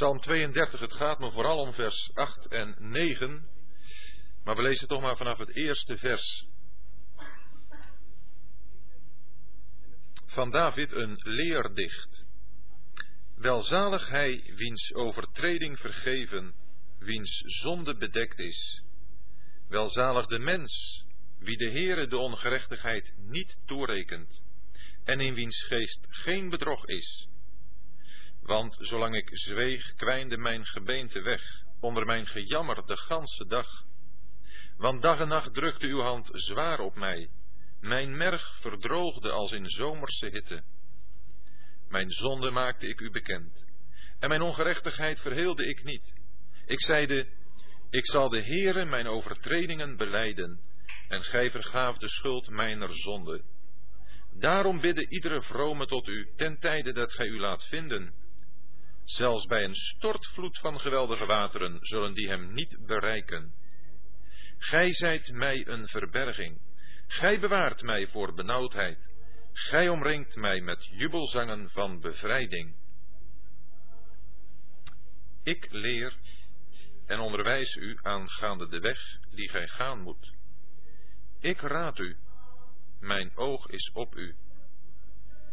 Psalm 32, het gaat me vooral om vers 8 en 9. Maar we lezen toch maar vanaf het eerste vers. Van David een leerdicht. Welzalig hij wiens overtreding vergeven, wiens zonde bedekt is. Welzalig de mens, wie de Heere de ongerechtigheid niet toerekent, en in wiens geest geen bedrog is. Want zolang ik zweeg, kwijnde mijn gebeente weg, onder mijn gejammer de ganse dag. Want dag en nacht drukte uw hand zwaar op mij, mijn merg verdroogde als in zomerse hitte. Mijn zonde maakte ik u bekend, en mijn ongerechtigheid verheelde ik niet. Ik zeide, ik zal de Heere mijn overtredingen beleiden, en gij vergaaf de schuld mijner zonde. Daarom bidden iedere vrome tot u, ten tijde dat gij u laat vinden. Zelfs bij een stortvloed van geweldige wateren zullen die hem niet bereiken. Gij zijt mij een verberging, gij bewaart mij voor benauwdheid, gij omringt mij met jubelzangen van bevrijding. Ik leer en onderwijs u aangaande de weg die gij gaan moet. Ik raad u, mijn oog is op u.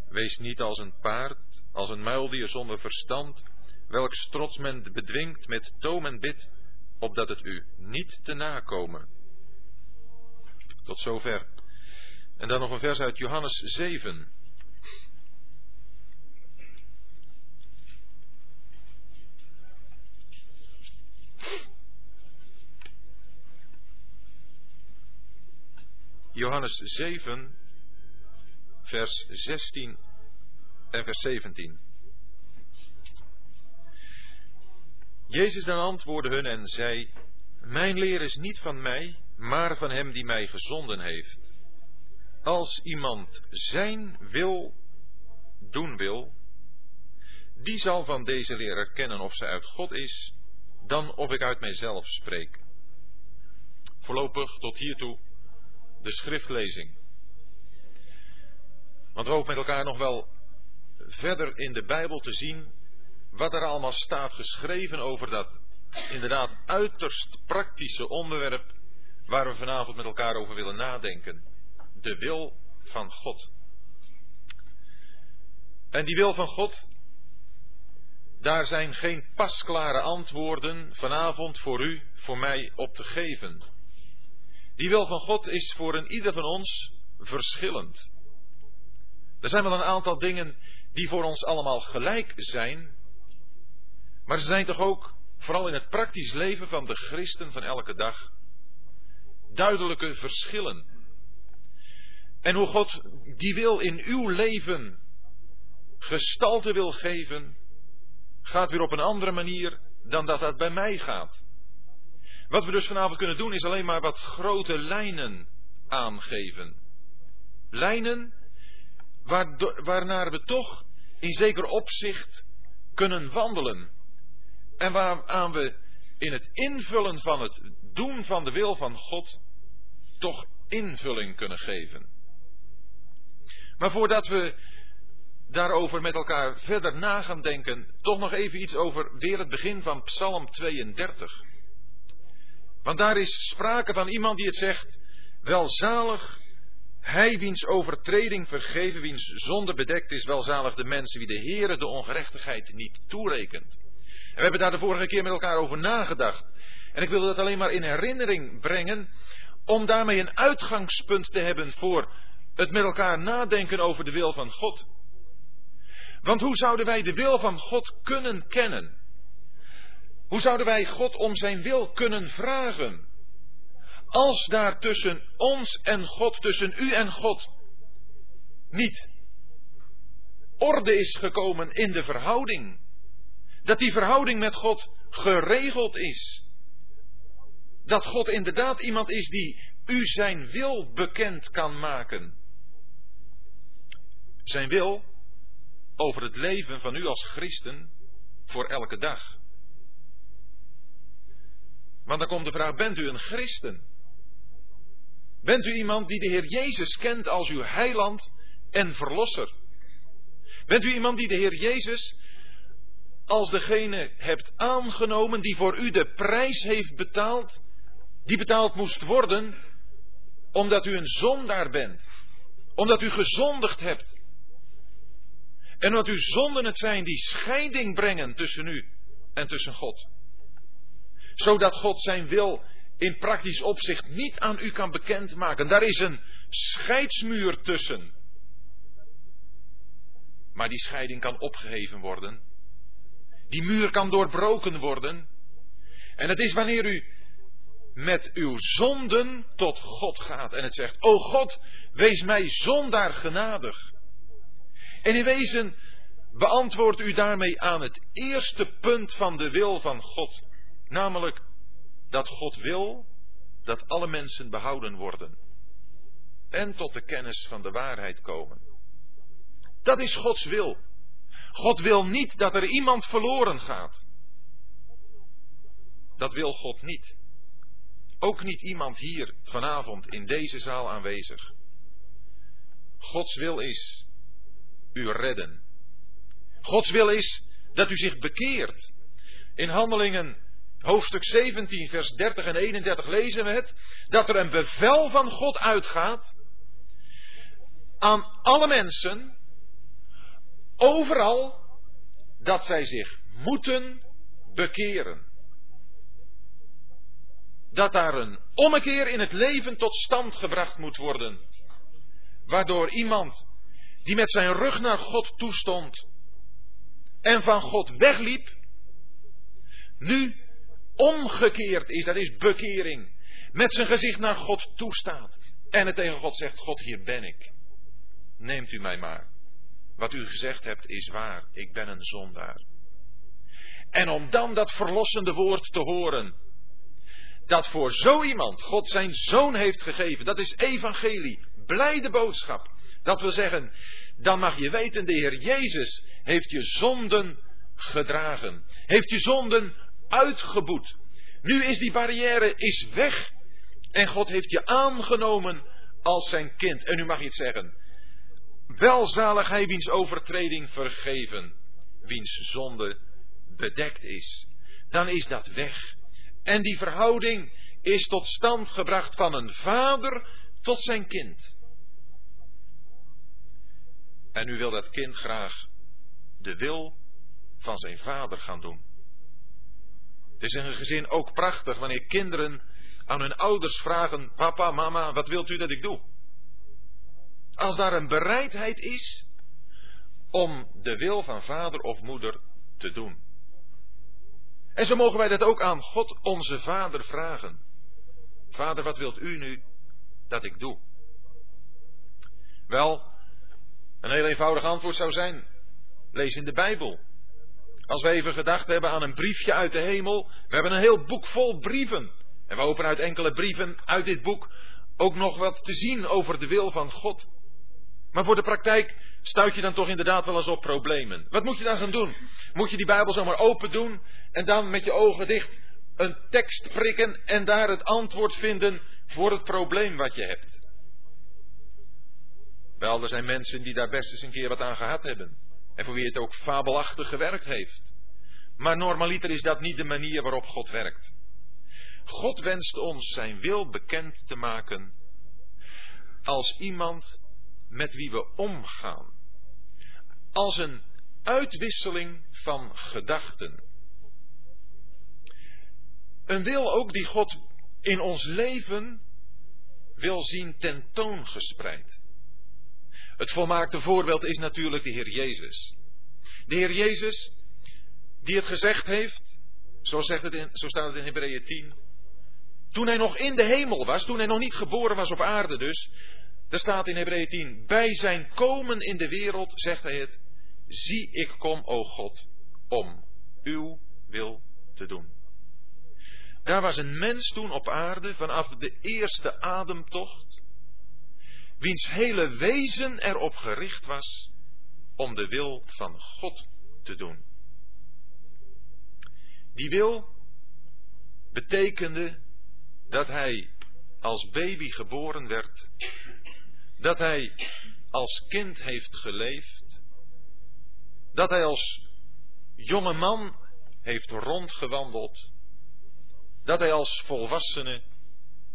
Wees niet als een paard, als een muildier zonder verstand, welks trots men bedwingt met toom en bit, opdat het u niet te nakomen. Tot zover. En dan nog een vers uit Johannes 7. Johannes 7, vers 16 en vers 17. Jezus dan antwoordde hun en zei, Mijn leer is niet van mij, maar van hem die mij gezonden heeft. Als iemand zijn wil doen wil, die zal van deze leer erkennen of zij uit God is, dan of ik uit mijzelf spreek. Voorlopig tot hiertoe de schriftlezing. Want we hopen met elkaar nog wel verder in de Bijbel te zien wat er allemaal staat geschreven over dat inderdaad uiterst praktische onderwerp waar we vanavond met elkaar over willen nadenken. De wil van God. En die wil van God, daar zijn geen pasklare antwoorden vanavond voor u, voor mij op te geven. Die wil van God is voor een ieder van ons verschillend. Er zijn wel een aantal dingen die voor ons allemaal gelijk zijn, maar ze zijn toch ook, vooral in het praktisch leven van de christen van elke dag, duidelijke verschillen. En hoe God die wil in uw leven gestalte wil geven, gaat weer op een andere manier dan dat dat bij mij gaat. Wat we dus vanavond kunnen doen is alleen maar wat grote lijnen aangeven. Lijnen waarnaar we toch in zeker opzicht kunnen wandelen. En waaraan we in het invullen van het doen van de wil van God toch invulling kunnen geven. Maar voordat we daarover met elkaar verder na gaan denken, toch nog even iets over weer het begin van Psalm 32. Want daar is sprake van iemand die het zegt, welzalig hij wiens overtreding vergeven, wiens zonde bedekt is, welzalig de mensen wie de Heere de ongerechtigheid niet toerekent. En we hebben daar de vorige keer met elkaar over nagedacht. En ik wil dat alleen maar in herinnering brengen, om daarmee een uitgangspunt te hebben voor het met elkaar nadenken over de wil van God. Want hoe zouden wij de wil van God kunnen kennen? Hoe zouden wij God om zijn wil kunnen vragen? Als daar tussen ons en God, tussen u en God, niet orde is gekomen in de verhouding. Dat die verhouding met God geregeld is. Dat God inderdaad iemand is die u zijn wil bekend kan maken. Zijn wil over het leven van u als christen voor elke dag. Want dan komt de vraag, bent u een christen? Bent u iemand die de Heer Jezus kent als uw heiland en verlosser? Bent u iemand die de Heer Jezus als degene hebt aangenomen die voor u de prijs heeft betaald, die betaald moest worden, omdat u een zondaar bent, omdat u gezondigd hebt. En omdat uw zonden het zijn die scheiding brengen tussen u en tussen God. Zodat God zijn wil in praktisch opzicht niet aan u kan bekendmaken. Daar is een scheidsmuur tussen. Maar die scheiding kan opgeheven worden. Die muur kan doorbroken worden. En het is wanneer u met uw zonden tot God gaat en het zegt: O God, wees mij zondaar genadig. En in wezen beantwoordt u daarmee aan het eerste punt van de wil van God, namelijk dat God wil dat alle mensen behouden worden en tot de kennis van de waarheid komen. Dat is Gods wil. God wil niet dat er iemand verloren gaat. Dat wil God niet. Ook niet iemand hier vanavond in deze zaal aanwezig. Gods wil is u redden. Gods wil is dat u zich bekeert. In Handelingen hoofdstuk 17, vers 30 en 31 lezen we het, dat er een bevel van God uitgaat aan alle mensen, overal, dat zij zich moeten bekeren. Dat daar een ommekeer in het leven tot stand gebracht moet worden, waardoor iemand die met zijn rug naar God toestond en van God wegliep, nu omgekeerd is, dat is bekering, met zijn gezicht naar God toestaat en het tegen God zegt, God hier ben ik, neemt u mij maar. Wat u gezegd hebt is waar, ik ben een zondaar. En om dan dat verlossende woord te horen, dat voor zo iemand God zijn zoon heeft gegeven, dat is evangelie, blijde boodschap. Dat wil zeggen, dan mag je weten, de Heer Jezus heeft je zonden gedragen. Heeft je zonden uitgeboet. Nu is die barrière is weg. En God heeft je aangenomen als zijn kind. En nu mag je het zeggen. Welzalig hij wiens overtreding vergeven. Wiens zonde bedekt is. Dan is dat weg. En die verhouding is tot stand gebracht van een vader tot zijn kind. En nu wil dat kind graag de wil van zijn vader gaan doen. Het is in een gezin ook prachtig wanneer kinderen aan hun ouders vragen: Papa, mama, wat wilt u dat ik doe? Als daar een bereidheid is om de wil van vader of moeder te doen. En zo mogen wij dat ook aan God, onze Vader, vragen. Vader, wat wilt u nu dat ik doe? Wel, een heel eenvoudig antwoord zou zijn: lees in de Bijbel. Als we even gedacht hebben aan een briefje uit de hemel, we hebben een heel boek vol brieven. En we openen uit enkele brieven uit dit boek ook nog wat te zien over de wil van God. Maar voor de praktijk stuit je dan toch inderdaad wel eens op problemen. Wat moet je dan gaan doen? Moet je die Bijbel zomaar open doen en dan met je ogen dicht een tekst prikken en daar het antwoord vinden voor het probleem wat je hebt? Wel, er zijn mensen die daar best eens een keer wat aan gehad hebben. En voor wie het ook fabelachtig gewerkt heeft. Maar normaliter is dat niet de manier waarop God werkt. God wenst ons zijn wil bekend te maken als iemand met wie we omgaan. Als een uitwisseling van gedachten. Een wil ook die God in ons leven wil zien tentoongespreid. Het volmaakte voorbeeld is natuurlijk de Heer Jezus. De Heer Jezus, die het gezegd heeft, zo, zegt het in, zo staat het in Hebreeën 10. Toen hij nog in de hemel was, toen hij nog niet geboren was op aarde dus, daar staat in Hebreeën 10, bij zijn komen in de wereld zegt hij het, zie ik kom, o God, om uw wil te doen. Daar was een mens toen op aarde vanaf de eerste ademtocht, wiens hele wezen erop gericht was om de wil van God te doen. Die wil betekende dat hij als baby geboren werd, dat hij als kind heeft geleefd, dat hij als jonge man heeft rondgewandeld, dat hij als volwassene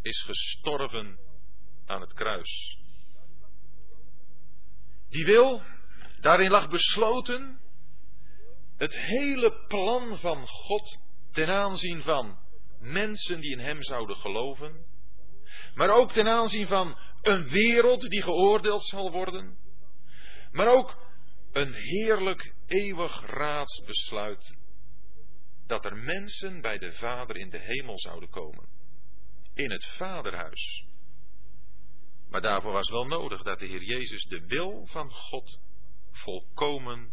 is gestorven aan het kruis. Die wil, daarin lag besloten, het hele plan van God ten aanzien van mensen die in Hem zouden geloven, maar ook ten aanzien van een wereld die geoordeeld zal worden, maar ook een heerlijk eeuwig raadsbesluit dat er mensen bij de Vader in de hemel zouden komen, in het Vaderhuis. Maar daarvoor was wel nodig dat de Heer Jezus de wil van God volkomen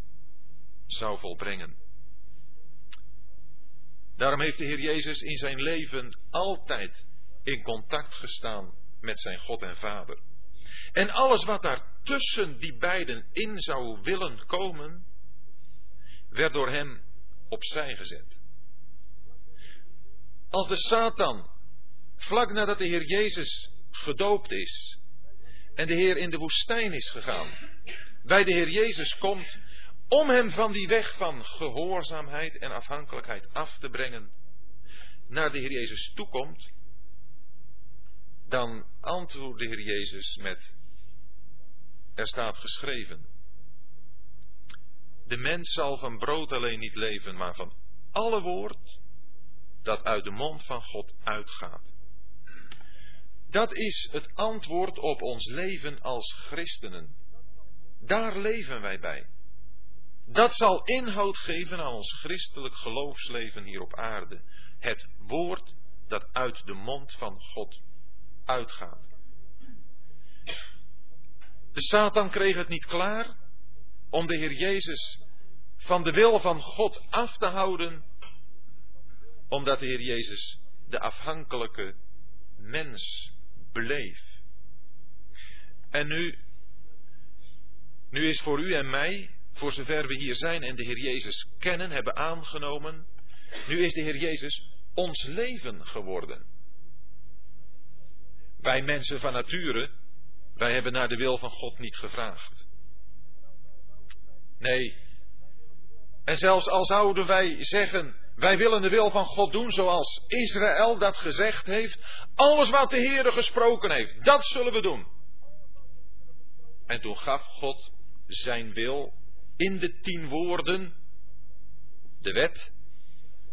zou volbrengen. Daarom heeft de Heer Jezus in zijn leven altijd in contact gestaan met zijn God en Vader. En alles wat daar tussen die beiden in zou willen komen, werd door hem opzij gezet. Als de Satan, vlak nadat de Heer Jezus gedoopt is en de Heer in de woestijn is gegaan, bij de Heer Jezus komt om hem van die weg van gehoorzaamheid en afhankelijkheid af te brengen, naar de Heer Jezus toekomt, dan antwoordt de Heer Jezus met, er staat geschreven, de mens zal van brood alleen niet leven, maar van alle woord dat uit de mond van God uitgaat. Dat is het antwoord op ons leven als christenen. Daar leven wij bij. Dat zal inhoud geven aan ons christelijk geloofsleven hier op aarde. Het woord dat uit de mond van God uitgaat. De Satan kreeg het niet klaar om de Heer Jezus van de wil van God af te houden, omdat de Heer Jezus de afhankelijke mens bleef. En nu, nu is voor u en mij, voor zover we hier zijn en de Heer Jezus kennen, hebben aangenomen, nu is de Heer Jezus ons leven geworden. Wij mensen van nature, wij hebben naar de wil van God niet gevraagd. Nee. En zelfs al zouden wij zeggen, wij willen de wil van God doen zoals Israël dat gezegd heeft, alles wat de Heere gesproken heeft, dat zullen we doen. En toen gaf God zijn wil in de tien woorden, de wet.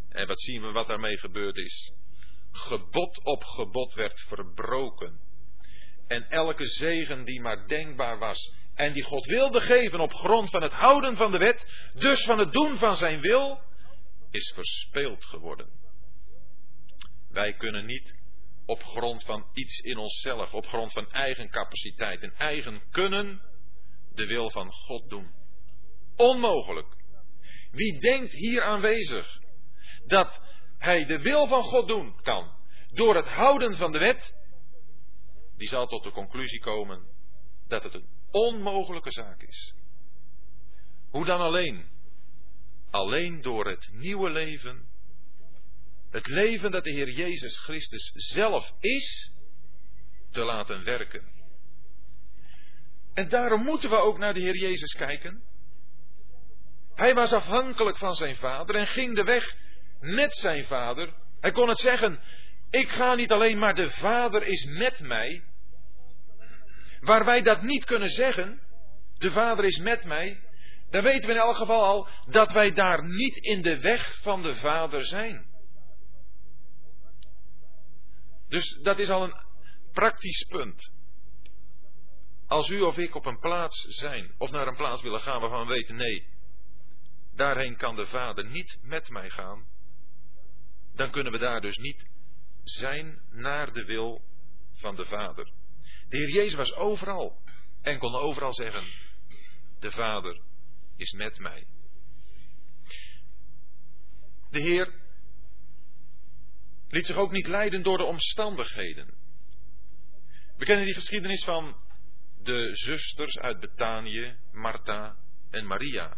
En wat zien we wat daarmee gebeurd is? Gebod op gebod werd verbroken. En elke zegen die maar denkbaar was en die God wilde geven op grond van het houden van de wet, dus van het doen van zijn wil, is verspeeld geworden. Wij kunnen niet op grond van iets in onszelf, op grond van eigen capaciteit en eigen kunnen, de wil van God doen. Onmogelijk. Wie denkt hier aanwezig dat hij de wil van God doen kan door het houden van de wet, die zal tot de conclusie komen dat het een onmogelijke zaak is. Hoe dan alleen? Alleen door het nieuwe leven, het leven dat de Heer Jezus Christus zelf is, te laten werken. En daarom moeten we ook naar de Heer Jezus kijken. Hij was afhankelijk van zijn vader en ging de weg met zijn vader. Hij kon het zeggen, ik ga niet alleen, maar de vader is met mij. Waar wij dat niet kunnen zeggen, de Vader is met mij, dan weten we in elk geval al dat wij daar niet in de weg van de Vader zijn. Dus dat is al een praktisch punt. Als u of ik op een plaats zijn, of naar een plaats willen gaan waarvan we weten, nee, daarheen kan de Vader niet met mij gaan, dan kunnen we daar dus niet zijn naar de wil van de Vader. De Heer Jezus was overal en kon overal zeggen, de Vader is met mij. De Heer liet zich ook niet leiden door de omstandigheden. We kennen die geschiedenis van de zusters uit Betanië, Martha en Maria.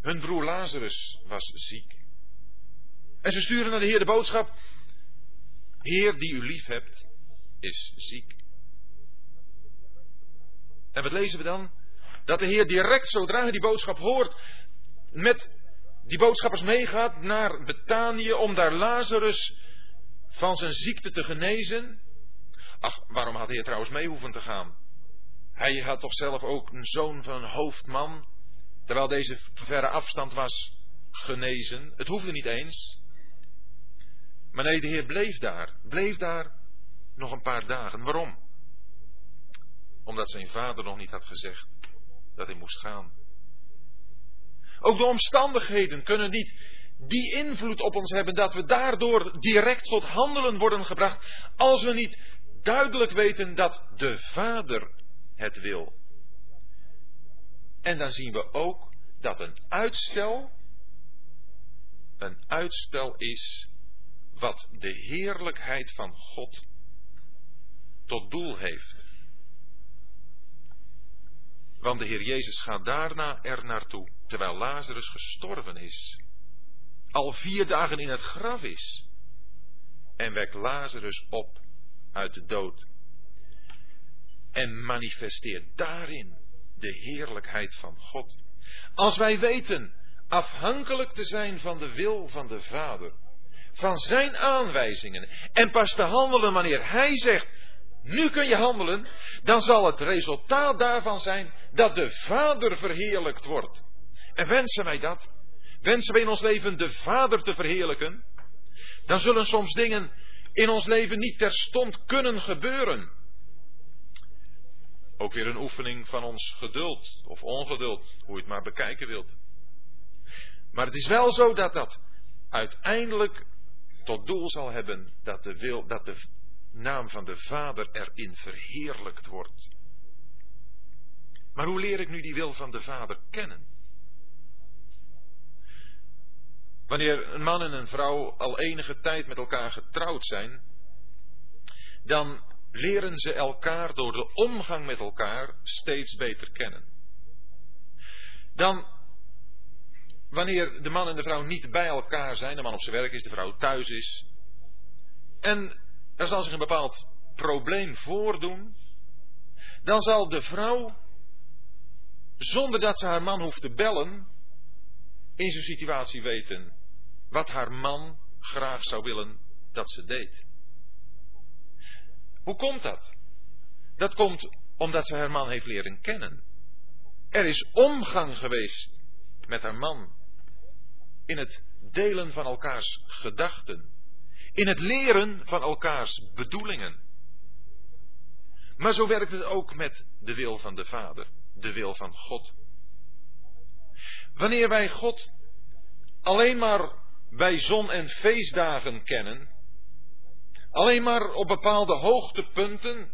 Hun broer Lazarus was ziek. En ze sturen naar de Heer de boodschap: Heer die u lief hebt, is ziek. En wat lezen we dan? Dat de Heer direct, zodra hij die boodschap hoort, met die boodschappers meegaat naar Betanië om daar Lazarus van zijn ziekte te genezen. Ach, waarom had hij trouwens mee hoeven te gaan? Hij had toch zelf ook een zoon van een hoofdman, terwijl deze verre afstand was genezen. Het hoefde niet eens. Maar nee, de Heer bleef daar, bleef daar nog een paar dagen. Waarom? Omdat zijn vader nog niet had gezegd dat hij moest gaan. Ook de omstandigheden kunnen niet die invloed op ons hebben dat we daardoor direct tot handelen worden gebracht, als we niet duidelijk weten dat de Vader het wil. En dan zien we ook dat een uitstel een uitstel is wat de heerlijkheid van God tot doel heeft. Want de Heer Jezus gaat daarna er naartoe, terwijl Lazarus gestorven is, al vier dagen in het graf is, en wekt Lazarus op uit de dood. En manifesteert daarin de heerlijkheid van God. Als wij weten afhankelijk te zijn van de wil van de Vader, van zijn aanwijzingen, en pas te handelen wanneer Hij zegt, nu kun je handelen, dan zal het resultaat daarvan zijn dat de Vader verheerlijkt wordt. En wensen wij dat? Wensen wij in ons leven de Vader te verheerlijken? Dan zullen soms dingen in ons leven niet terstond kunnen gebeuren. Ook weer een oefening van ons geduld of ongeduld, hoe je het maar bekijken wilt. Maar het is wel zo dat dat uiteindelijk tot doel zal hebben dat de, wil, dat de naam van de Vader erin verheerlijkt wordt. Maar hoe leer ik nu die wil van de Vader kennen? Wanneer een man en een vrouw al enige tijd met elkaar getrouwd zijn, dan leren ze elkaar door de omgang met elkaar steeds beter kennen. Dan, wanneer de man en de vrouw niet bij elkaar zijn, de man op zijn werk is, de vrouw thuis is, en er zal zich een bepaald probleem voordoen, dan zal de vrouw, zonder dat ze haar man hoeft te bellen, in zo'n situatie weten wat haar man graag zou willen dat ze deed. Hoe komt dat? Dat komt omdat ze haar man heeft leren kennen. Er is omgang geweest met haar man. In het delen van elkaars gedachten. In het leren van elkaars bedoelingen. Maar zo werkt het ook met de wil van de Vader, de wil van God. Wanneer wij God alleen maar bij zon- en feestdagen kennen, alleen maar op bepaalde hoogtepunten,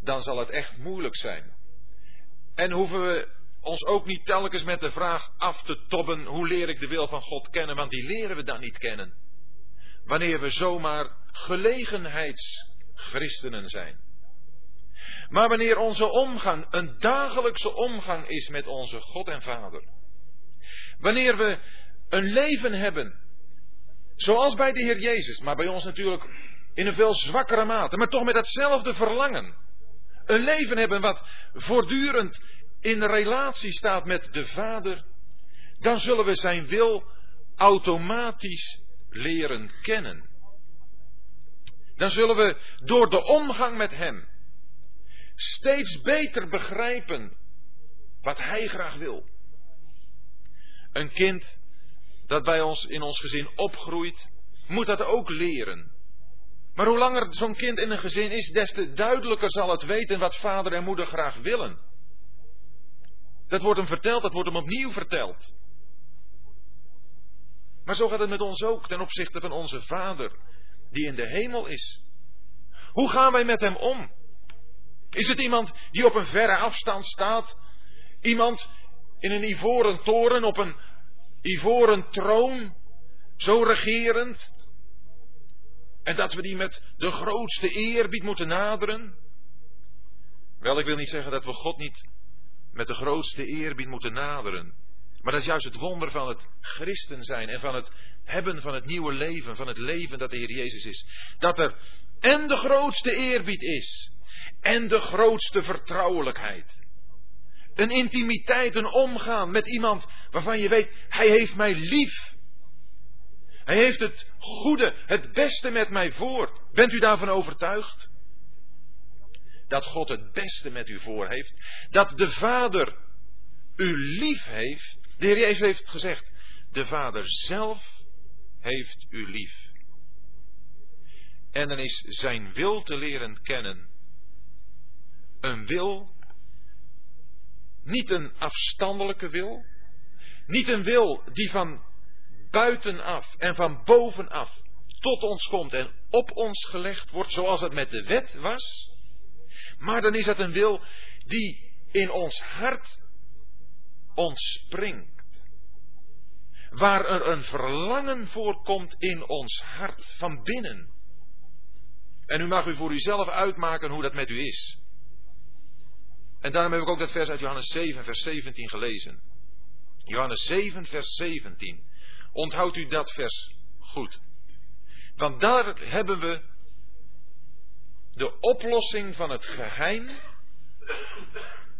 dan zal het echt moeilijk zijn. En hoeven we ons ook niet telkens met de vraag af te tobben, hoe leer ik de wil van God kennen, want die leren we dan niet kennen. Wanneer we zomaar gelegenheidschristenen zijn. Maar wanneer onze omgang een dagelijkse omgang is met onze God en Vader. Wanneer we een leven hebben. Zoals bij de Heer Jezus, maar bij ons natuurlijk in een veel zwakkere mate, maar toch met datzelfde verlangen. Een leven hebben wat voortdurend in relatie staat met de Vader, dan zullen we zijn wil automatisch leren kennen. Dan zullen we door de omgang met Hem steeds beter begrijpen wat Hij graag wil. Een kind dat bij ons in ons gezin opgroeit, moet dat ook leren. Maar hoe langer zo'n kind in een gezin is, des te duidelijker zal het weten wat vader en moeder graag willen. Dat wordt hem verteld, dat wordt hem opnieuw verteld. Maar zo gaat het met ons ook ten opzichte van onze Vader, die in de hemel is. Hoe gaan wij met hem om? Is het iemand die op een verre afstand staat? Iemand in een ivoren toren op een ivoren troon, zo regerend, en dat we die met de grootste eerbied moeten naderen? Wel, ik wil niet zeggen dat we God niet met de grootste eerbied moeten naderen. Maar dat is juist het wonder van het christen zijn en van het hebben van het nieuwe leven, van het leven dat de Heer Jezus is. Dat er en de grootste eerbied is en de grootste vertrouwelijkheid. Een intimiteit, een omgaan met iemand waarvan je weet, hij heeft mij lief. Hij heeft het goede, het beste met mij voor. Bent u daarvan overtuigd? Dat God het beste met u voor heeft. Dat de Vader u lief heeft. De Heer Jezus heeft gezegd, de Vader zelf heeft u lief. En dan is zijn wil te leren kennen. Een wil, niet een afstandelijke wil, niet een wil die van buitenaf en van bovenaf tot ons komt en op ons gelegd wordt, zoals het met de wet was. Maar dan is het een wil die in ons hart ontspringt. Waar er een verlangen voorkomt in ons hart, van binnen. En u mag u voor uzelf uitmaken hoe dat met u is. En daarom heb ik ook dat vers uit Johannes 7, vers 17 gelezen. Johannes 7, vers 17. Onthoudt u dat vers goed. Want daar hebben we de oplossing van het geheim.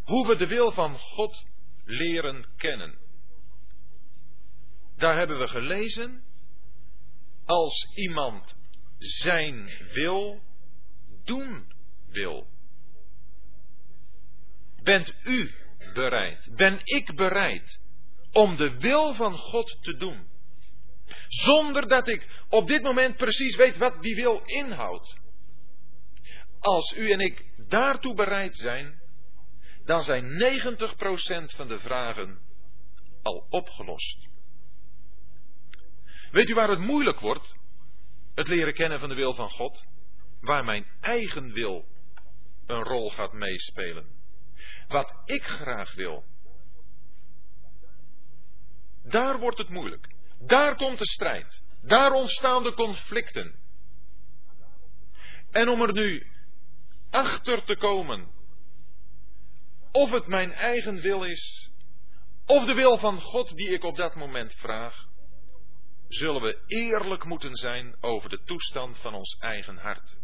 Hoe we de wil van God leren kennen. Daar hebben we gelezen. Als iemand zijn wil doen wil. Bent u bereid? Ben ik bereid om de wil van God te doen? Zonder dat ik op dit moment precies weet wat die wil inhoudt. Als u en ik daartoe bereid zijn, dan zijn 90% van de vragen al opgelost. Weet u waar het moeilijk wordt? Het leren kennen van de wil van God, waar mijn eigen wil een rol gaat meespelen. Wat ik graag wil. Daar wordt het moeilijk. Daar komt de strijd. Daar ontstaan de conflicten. En om er nu achter te komen of het mijn eigen wil is, of de wil van God die ik op dat moment vraag, zullen we eerlijk moeten zijn over de toestand van ons eigen hart.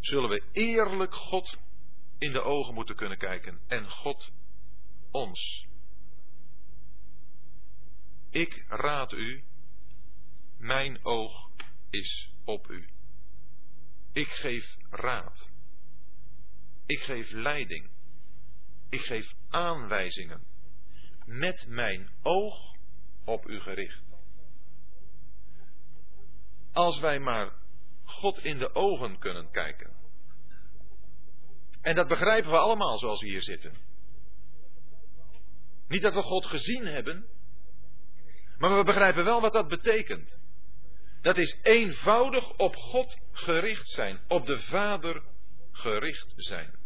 Zullen we eerlijk God in de ogen moeten kunnen kijken en God ons. Ik raad u, mijn oog is op u. Ik geef raad. Ik geef leiding. Ik geef aanwijzingen. Met mijn oog op u gericht. Als wij maar God in de ogen kunnen kijken. En dat begrijpen we allemaal zoals we hier zitten. Niet dat we God gezien hebben, maar we begrijpen wel wat dat betekent. Dat is eenvoudig op God gericht zijn, op de Vader gericht zijn.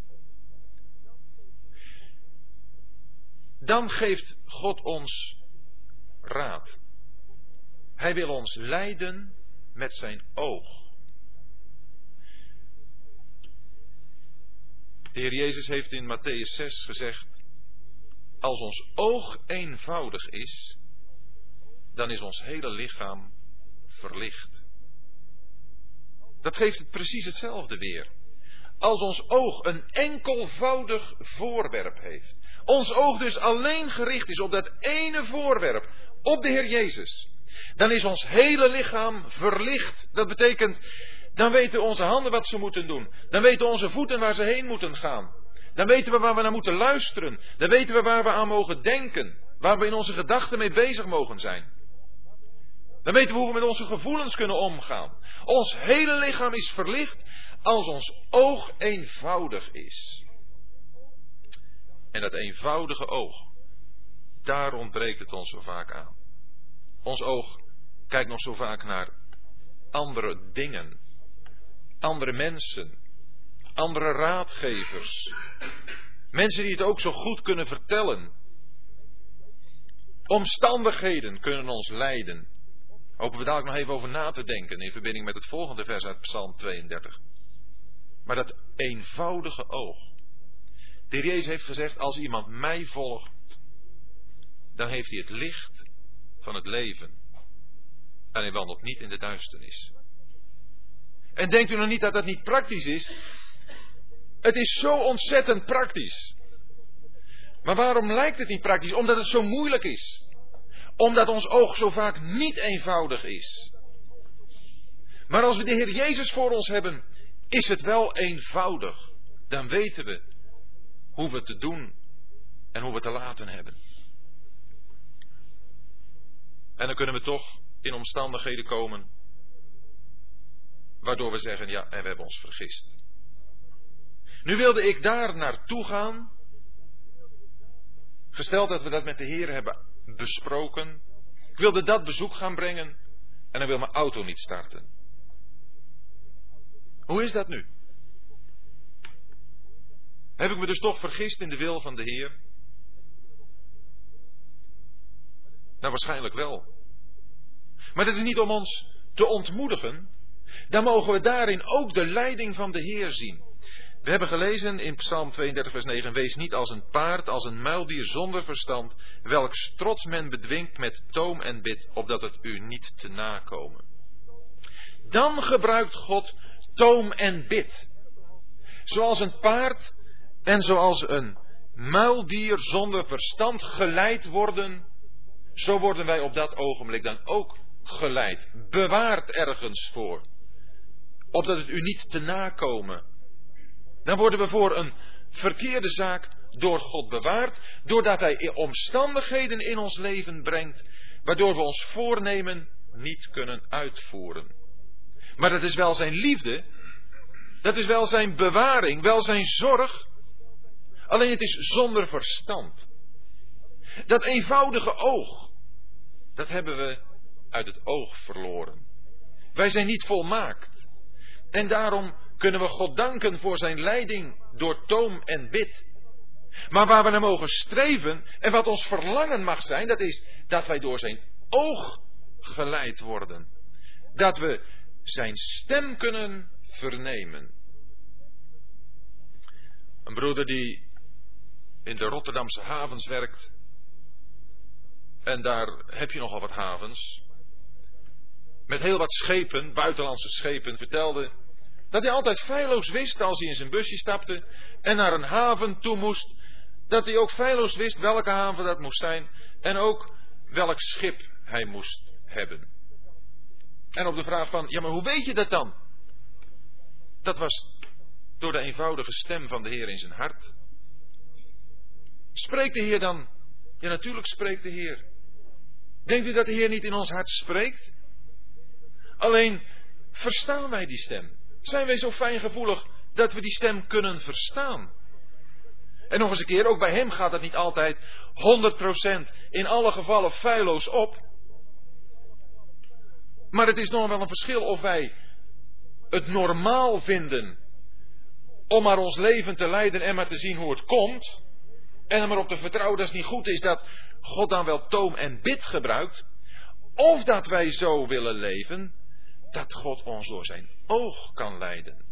Dan geeft God ons raad. Hij wil ons leiden met zijn oog. De Heer Jezus heeft in Matthäus 6 gezegd: Als ons oog eenvoudig is, dan is ons hele lichaam verlicht. Dat geeft het precies hetzelfde weer. Als ons oog een enkelvoudig voorwerp heeft, ons oog dus alleen gericht is op dat ene voorwerp, op de Heer Jezus, dan is ons hele lichaam verlicht. Dat betekent, dan weten onze handen wat ze moeten doen. Dan weten onze voeten waar ze heen moeten gaan. Dan weten we waar we naar moeten luisteren. Dan weten we waar we aan mogen denken. Waar we in onze gedachten mee bezig mogen zijn. Dan weten we hoe we met onze gevoelens kunnen omgaan. Ons hele lichaam is verlicht als ons oog eenvoudig is. En dat eenvoudige oog, daar ontbreekt het ons zo vaak aan. Ons oog kijkt nog zo vaak naar andere dingen, andere mensen, andere raadgevers, mensen die het ook zo goed kunnen vertellen. Omstandigheden kunnen ons leiden. Hopen we ook nog even over na te denken in verbinding met het volgende vers uit Psalm 32. Maar dat eenvoudige oog. De Heer Jezus heeft gezegd, als iemand mij volgt, dan heeft hij het licht van het leven. En hij wandelt niet in de duisternis. En denkt u nog niet dat dat niet praktisch is? Het is zo ontzettend praktisch. Maar waarom lijkt het niet praktisch? Omdat het zo moeilijk is. Omdat ons oog zo vaak niet eenvoudig is. Maar als we de Heer Jezus voor ons hebben, is het wel eenvoudig. Dan weten we hoe we te doen en hoe we te laten hebben. En dan kunnen we toch in omstandigheden komen waardoor we zeggen, ja, en we hebben ons vergist. Nu wilde ik daar naartoe gaan, gesteld dat we dat met de Heer hebben besproken. Ik wilde dat bezoek gaan brengen en dan wil mijn auto niet starten. Hoe is dat nu? Heb ik me dus toch vergist in de wil van de Heer? Nou, waarschijnlijk wel. Maar dat is niet om ons te ontmoedigen. Dan mogen we daarin ook de leiding van de Heer zien. We hebben gelezen in Psalm 32, vers 9: Wees niet als een paard, als een muildier zonder verstand, welks trots men bedwingt met toom en bit, opdat het u niet te nakomen. Dan gebruikt God toom en bit. Zoals een paard en zoals een muildier zonder verstand geleid worden, zo worden wij op dat ogenblik dan ook geleid, bewaard ergens voor. Opdat het u niet te nakomen. Dan worden we voor een verkeerde zaak door God bewaard, doordat Hij omstandigheden in ons leven brengt, waardoor we ons voornemen niet kunnen uitvoeren. Maar dat is wel zijn liefde, dat is wel zijn bewaring, wel zijn zorg, alleen het is zonder verstand. Dat eenvoudige oog, dat hebben we uit het oog verloren. Wij zijn niet volmaakt. En daarom kunnen we God danken voor zijn leiding door toom en bid. Maar waar we naar mogen streven en wat ons verlangen mag zijn, dat is dat wij door zijn oog geleid worden. Dat we zijn stem kunnen vernemen. Een broeder die in de Rotterdamse havens werkt. En daar heb je nogal wat havens met heel wat schepen, buitenlandse schepen, vertelde dat hij altijd feilloos wist als hij in zijn busje stapte en naar een haven toe moest, dat hij ook feilloos wist welke haven dat moest zijn en ook welk schip hij moest hebben. En op de vraag van, ja maar hoe weet je dat dan? Dat was door de eenvoudige stem van de Heer in zijn hart. Spreekt de Heer dan? Ja natuurlijk spreekt de Heer. Denkt u dat de Heer niet in ons hart spreekt? Alleen verstaan wij die stem? Zijn wij zo fijngevoelig dat we die stem kunnen verstaan? En nog eens een keer, ook bij hem gaat het niet altijd 100% in alle gevallen feilloos op. Maar het is nog wel een verschil of wij het normaal vinden om maar ons leven te leiden en maar te zien hoe het komt. En er maar op te vertrouwen dat het niet goed is dat God dan wel toom en bid gebruikt. Of dat wij zo willen leven dat God ons door zijn oog kan leiden.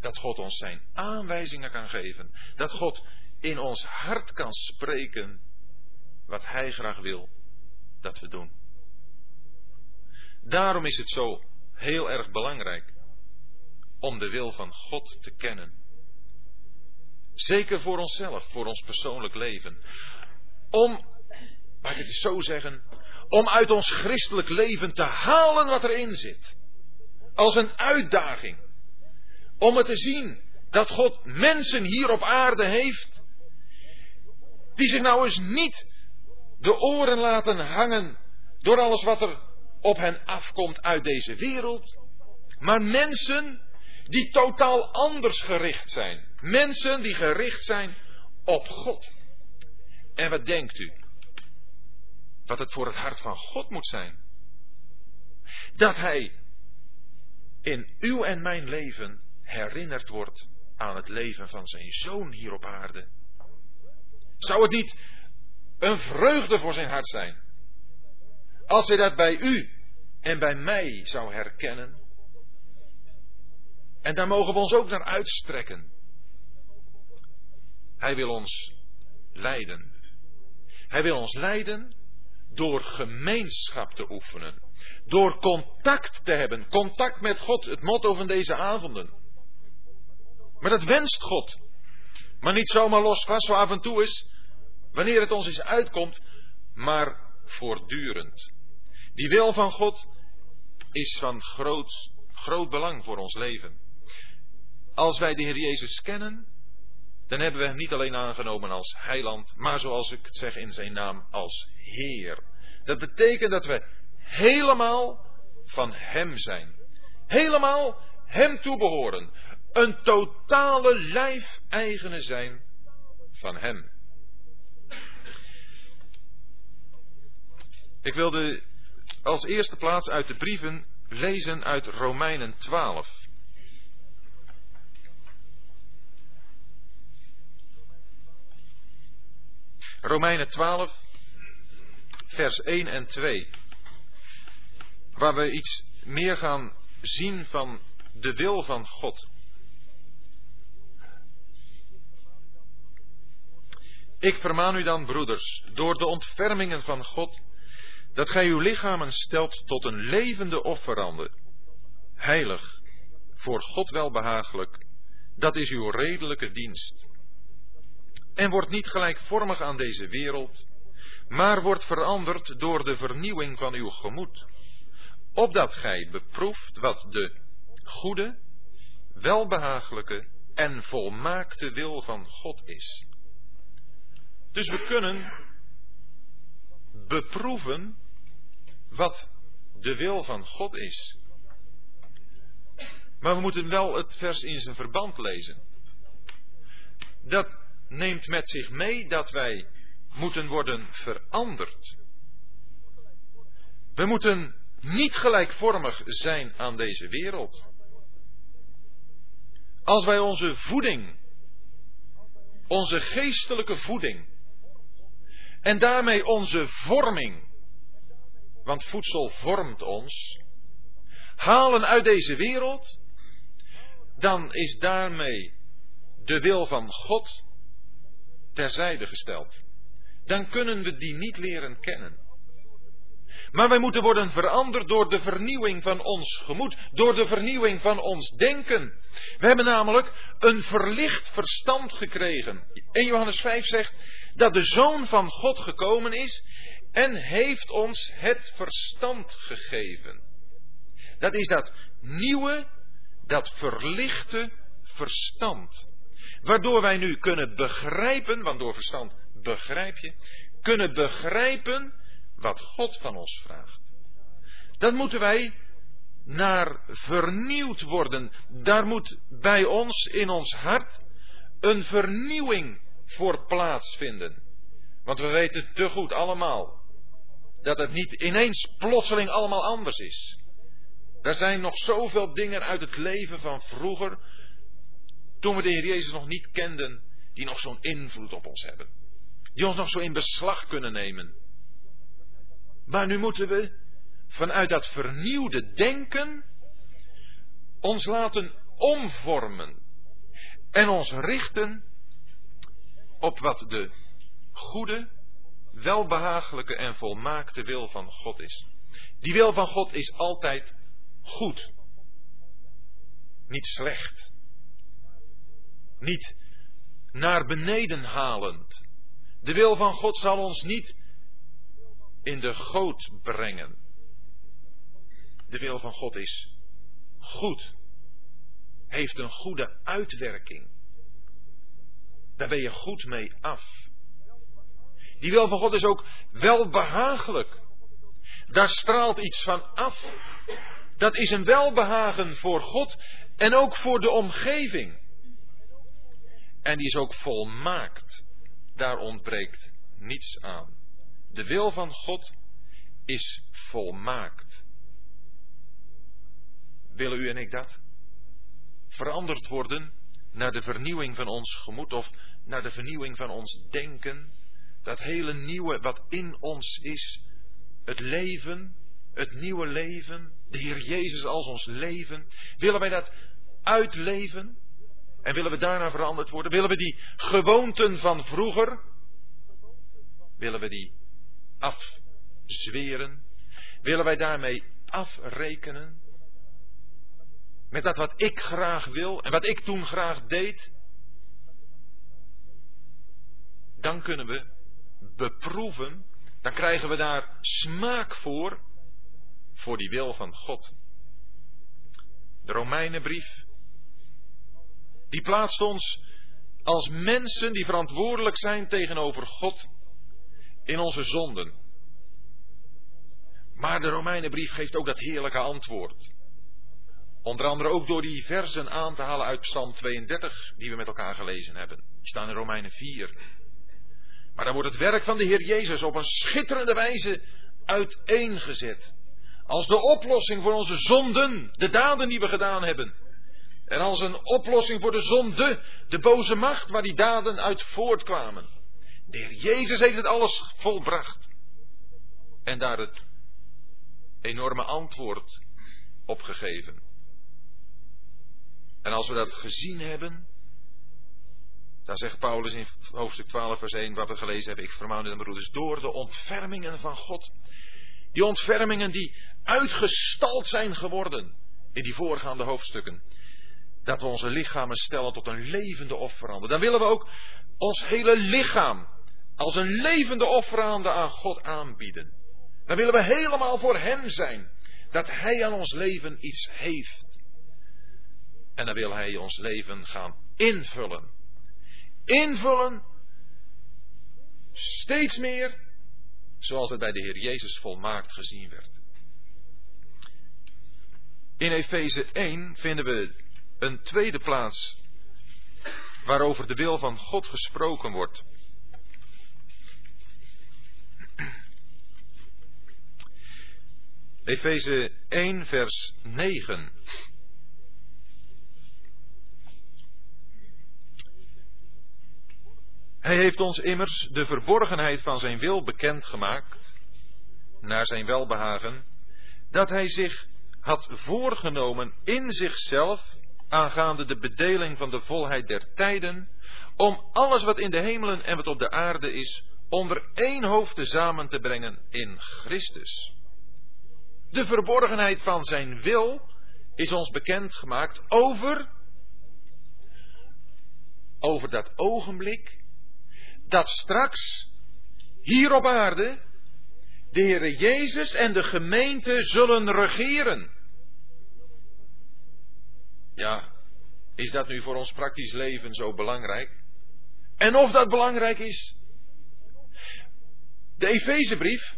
Dat God ons zijn aanwijzingen kan geven. Dat God in ons hart kan spreken wat Hij graag wil dat we doen. Daarom is het zo heel erg belangrijk om de wil van God te kennen. Zeker voor onszelf, voor ons persoonlijk leven. Om, mag ik het zo zeggen, om uit ons christelijk leven te halen wat erin zit. Als een uitdaging. Om het te zien dat God mensen hier op aarde heeft. Die zich nou eens niet de oren laten hangen door alles wat er op hen afkomt uit deze wereld. Maar mensen die totaal anders gericht zijn. Mensen die gericht zijn op God. En wat denkt u? wat het voor het hart van God moet zijn. Dat Hij in uw en mijn leven herinnerd wordt aan het leven van zijn zoon hier op aarde. Zou het niet een vreugde voor zijn hart zijn als hij dat bij u en bij mij zou herkennen? En daar mogen we ons ook naar uitstrekken. Hij wil ons leiden. Hij wil ons leiden door gemeenschap te oefenen. Door contact te hebben. Contact met God, het motto van deze avonden. Maar dat wenst God. Maar niet zomaar los vast zo af en toe is wanneer het ons eens uitkomt, maar voortdurend. Die wil van God is van groot, groot belang voor ons leven. Als wij de Heer Jezus kennen, dan hebben we hem niet alleen aangenomen als heiland, maar zoals ik het zeg in zijn naam als Heer. Dat betekent dat we helemaal van Hem zijn. Helemaal Hem toebehoren. Een totale lijfeigene zijn van Hem. Ik wilde als eerste plaats uit de brieven lezen uit Romeinen 12. Romeinen 12, vers 1 en 2. Waar we iets meer gaan zien van de wil van God. Ik vermaan u dan, broeders, door de ontfermingen van God, dat gij uw lichamen stelt tot een levende offerande, heilig, voor God welbehagelijk, dat is uw redelijke dienst. En wordt niet gelijkvormig aan deze wereld, maar wordt veranderd door de vernieuwing van uw gemoed, opdat gij beproeft wat de goede, welbehagelijke en volmaakte wil van God is. Dus we kunnen beproeven wat de wil van God is. Maar we moeten wel het vers in zijn verband lezen. Dat neemt met zich mee dat wij moeten worden veranderd. We moeten niet gelijkvormig zijn aan deze wereld. Als wij onze voeding, onze geestelijke voeding, en daarmee onze vorming, want voedsel vormt ons, halen uit deze wereld, dan is daarmee de wil van God terzijde gesteld. Dan kunnen we die niet leren kennen. Maar wij moeten worden veranderd door de vernieuwing van ons gemoed, door de vernieuwing van ons denken. We hebben namelijk een verlicht verstand gekregen. En Johannes 5 zegt dat de Zoon van God gekomen is en heeft ons het verstand gegeven. Dat is dat nieuwe, dat verlichte verstand. Waardoor wij nu kunnen begrijpen, want door verstand begrijp je, kunnen begrijpen wat God van ons vraagt. Dan moeten wij naar vernieuwd worden. Daar moet bij ons in ons hart een vernieuwing voor plaatsvinden. Want we weten te goed allemaal dat het niet ineens plotseling allemaal anders is. Er zijn nog zoveel dingen uit het leven van vroeger toen we de Heer Jezus nog niet kenden, die nog zo'n invloed op ons hebben. Die ons nog zo in beslag kunnen nemen. Maar nu moeten we vanuit dat vernieuwde denken ons laten omvormen. En ons richten op wat de goede, welbehagelijke en volmaakte wil van God is. Die wil van God is altijd goed. Niet slecht niet naar beneden halend. De wil van God zal ons niet in de goot brengen. De wil van God is goed. Heeft een goede uitwerking. Daar ben je goed mee af. Die wil van God is ook welbehagelijk. Daar straalt iets van af. Dat is een welbehagen voor God en ook voor de omgeving. En die is ook volmaakt. Daar ontbreekt niets aan. De wil van God is volmaakt. Willen u en ik dat? Veranderd worden naar de vernieuwing van ons gemoed of naar de vernieuwing van ons denken. Dat hele nieuwe wat in ons is. Het leven, het nieuwe leven, de Heer Jezus als ons leven. Willen wij dat uitleven? En willen we daarna veranderd worden? Willen we die gewoonten van vroeger, willen we die afzweren? Willen wij daarmee afrekenen? Met dat wat ik graag wil en wat ik toen graag deed? Dan kunnen we beproeven, dan krijgen we daar smaak voor, voor die wil van God. De Romeinenbrief, die plaatst ons als mensen die verantwoordelijk zijn tegenover God in onze zonden. Maar de Romeinenbrief geeft ook dat heerlijke antwoord. Onder andere ook door die versen aan te halen uit Psalm 32, die we met elkaar gelezen hebben. Die staan in Romeinen 4. Maar dan wordt het werk van de Heer Jezus op een schitterende wijze uiteengezet. Als de oplossing voor onze zonden, de daden die we gedaan hebben. En als een oplossing voor de zonde, de boze macht waar die daden uit voortkwamen. De Heer Jezus heeft het alles volbracht. En daar het enorme antwoord op gegeven. En als we dat gezien hebben, dan zegt Paulus in hoofdstuk 12, vers 1, wat we gelezen hebben, ik vermaan de broeders, door de ontfermingen van God. Die ontfermingen die uitgestald zijn geworden in die voorgaande hoofdstukken. Dat we onze lichamen stellen tot een levende offerande. Dan willen we ook ons hele lichaam als een levende offerande aan God aanbieden. Dan willen we helemaal voor Hem zijn. Dat Hij aan ons leven iets heeft. En dan wil Hij ons leven gaan invullen. Invullen. Steeds meer. Zoals het bij de Heer Jezus volmaakt gezien werd. In Efeze 1 vinden we een tweede plaats waarover de wil van God gesproken wordt. Efeze 1, vers 9. Hij heeft ons immers de verborgenheid van zijn wil bekendgemaakt, naar zijn welbehagen, dat hij zich had voorgenomen in zichzelf, aangaande de bedeling van de volheid der tijden, om alles wat in de hemelen en wat op de aarde is, onder één hoofd tezamen te brengen in Christus. De verborgenheid van zijn wil is ons bekendgemaakt over, over dat ogenblik dat straks hier op aarde de Heere Jezus en de gemeente zullen regeren. Ja, is dat nu voor ons praktisch leven zo belangrijk? En of dat belangrijk is? De Efezebrief,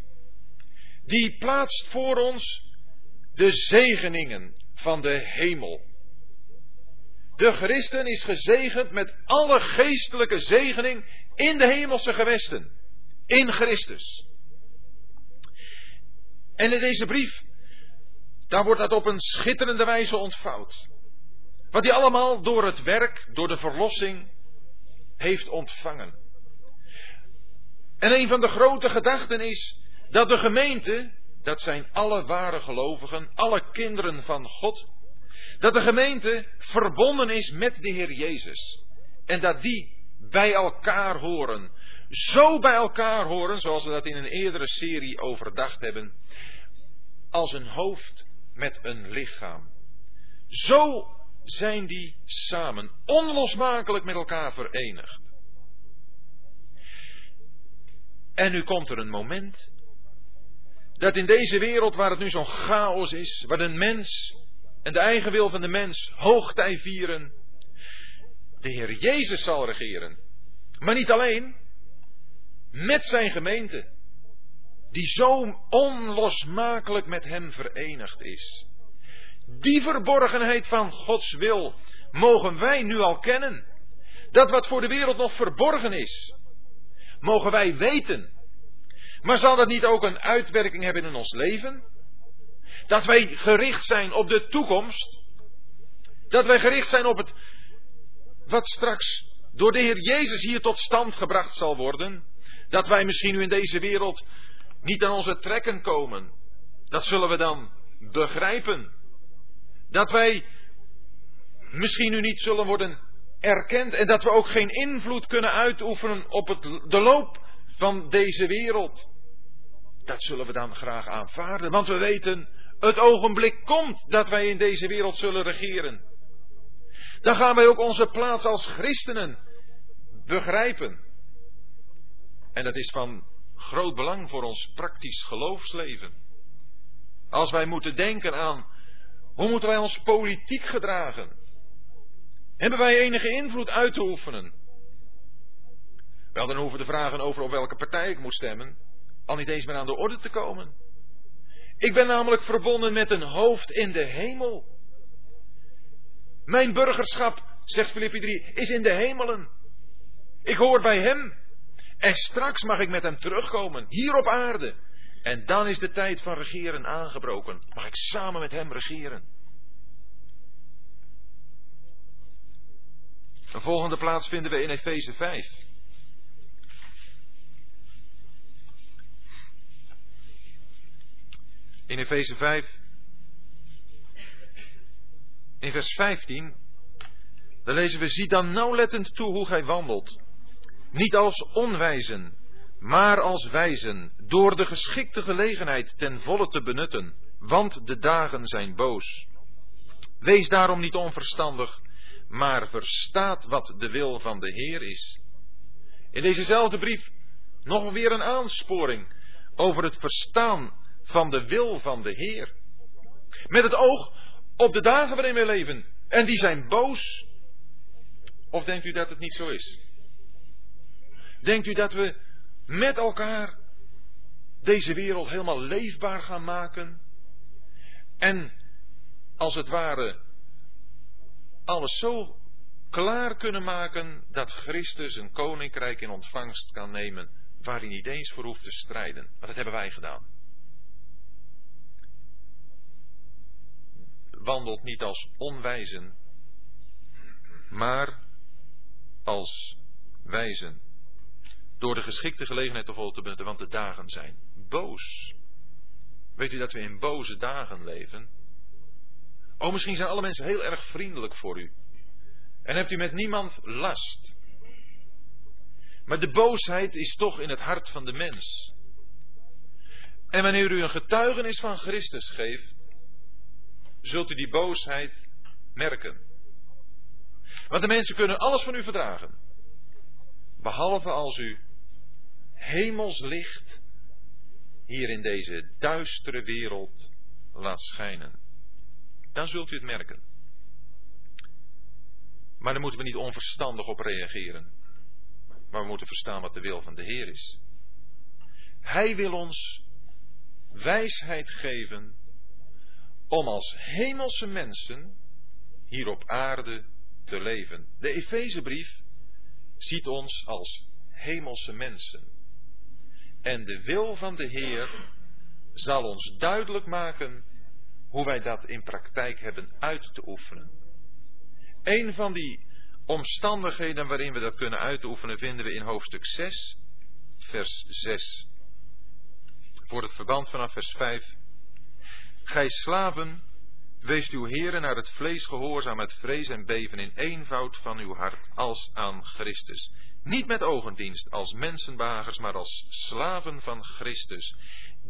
die plaatst voor ons de zegeningen van de hemel. De christen is gezegend met alle geestelijke zegening in de hemelse gewesten. In Christus. En in deze brief, daar wordt dat op een schitterende wijze ontvouwd. Wat hij allemaal door het werk, door de verlossing heeft ontvangen. En een van de grote gedachten is dat de gemeente, dat zijn alle ware gelovigen, alle kinderen van God, dat de gemeente verbonden is met de Heer Jezus. En dat die bij elkaar horen. Zo bij elkaar horen, zoals we dat in een eerdere serie overdacht hebben, als een hoofd met een lichaam. Zo zijn die samen, onlosmakelijk met elkaar verenigd. En nu komt er een moment dat in deze wereld waar het nu zo'n chaos is, waar de mens en de eigen wil van de mens hoogtij vieren, de Heer Jezus zal regeren. Maar niet alleen, met zijn gemeente, die zo onlosmakelijk met hem verenigd is. Die verborgenheid van Gods wil mogen wij nu al kennen. Dat wat voor de wereld nog verborgen is, mogen wij weten. Maar zal dat niet ook een uitwerking hebben in ons leven? Dat wij gericht zijn op de toekomst. Dat wij gericht zijn op het wat straks door de Heer Jezus hier tot stand gebracht zal worden. Dat wij misschien nu in deze wereld niet aan onze trekken komen. Dat zullen we dan begrijpen. Dat wij misschien nu niet zullen worden erkend en dat we ook geen invloed kunnen uitoefenen op het, de loop van deze wereld. Dat zullen we dan graag aanvaarden, want we weten, het ogenblik komt dat wij in deze wereld zullen regeren. Dan gaan wij ook onze plaats als christenen begrijpen. En dat is van groot belang voor ons praktisch geloofsleven. Als wij moeten denken aan hoe moeten wij ons politiek gedragen? Hebben wij enige invloed uit te oefenen? Wel, dan hoeven de vragen over op welke partij ik moet stemmen al niet eens meer aan de orde te komen. Ik ben namelijk verbonden met een hoofd in de hemel. Mijn burgerschap, zegt Filippi 3, is in de hemelen. Ik hoor bij hem. En straks mag ik met hem terugkomen, hier op aarde. En dan is de tijd van regeren aangebroken. Mag ik samen met hem regeren. Een volgende plaats vinden we in Efeze 5. In Efeze 5, in vers 15, dan lezen we, zie dan nauwlettend toe hoe gij wandelt. Niet als onwijzen, maar als wijzen, door de geschikte gelegenheid ten volle te benutten, want de dagen zijn boos. Wees daarom niet onverstandig, maar verstaat wat de wil van de Heer is. In dezezelfde brief nog weer een aansporing over het verstaan van de wil van de Heer. Met het oog op de dagen waarin we leven. En die zijn boos. Of denkt u dat het niet zo is? Denkt u dat we met elkaar deze wereld helemaal leefbaar gaan maken? En als het ware alles zo klaar kunnen maken dat Christus een koninkrijk in ontvangst kan nemen waar hij niet eens voor hoeft te strijden. Maar dat hebben wij gedaan. Wandelt niet als onwijzen, maar als wijzen. Door de geschikte gelegenheid te vol te benutten, want de dagen zijn boos. Weet u dat we in boze dagen leven? Oh, misschien zijn alle mensen heel erg vriendelijk voor u. En hebt u met niemand last. Maar de boosheid is toch in het hart van de mens. En wanneer u een getuigenis van Christus geeft, zult u die boosheid merken. Want de mensen kunnen alles van u verdragen. Behalve als u hemels licht hier in deze duistere wereld laat schijnen dan zult u het merken. Maar dan moeten we niet onverstandig op reageren. Maar we moeten verstaan wat de wil van de Heer is. Hij wil ons wijsheid geven om als hemelse mensen hier op aarde te leven. De Efezebrief ziet ons als hemelse mensen. En de wil van de Heer zal ons duidelijk maken hoe wij dat in praktijk hebben uit te oefenen. Een van die omstandigheden waarin we dat kunnen uitoefenen vinden we in hoofdstuk 6, vers 6. Voor het verband vanaf vers 5. Gij slaven, wees uw heren naar het vlees gehoorzaam met vrees en beven in eenvoud van uw hart als aan Christus. Niet met ogendienst als mensenbagers, maar als slaven van Christus,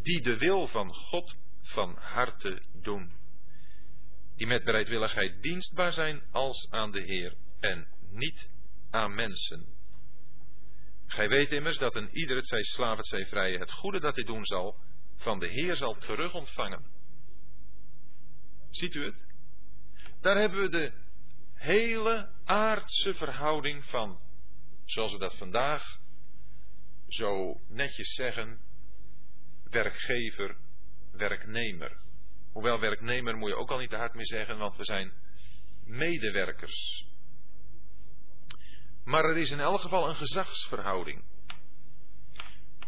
die de wil van God van harte doen. Die met bereidwilligheid dienstbaar zijn als aan de Heer en niet aan mensen. Gij weet immers dat een ieder, het zij slaaf, het zij vrije, het goede dat hij doen zal, van de Heer zal terug ontvangen. Ziet u het? Daar hebben we de hele aardse verhouding van, zoals we dat vandaag zo netjes zeggen, werkgever werknemer. Hoewel werknemer moet je ook al niet te hard meer zeggen, want we zijn medewerkers. Maar er is in elk geval een gezagsverhouding.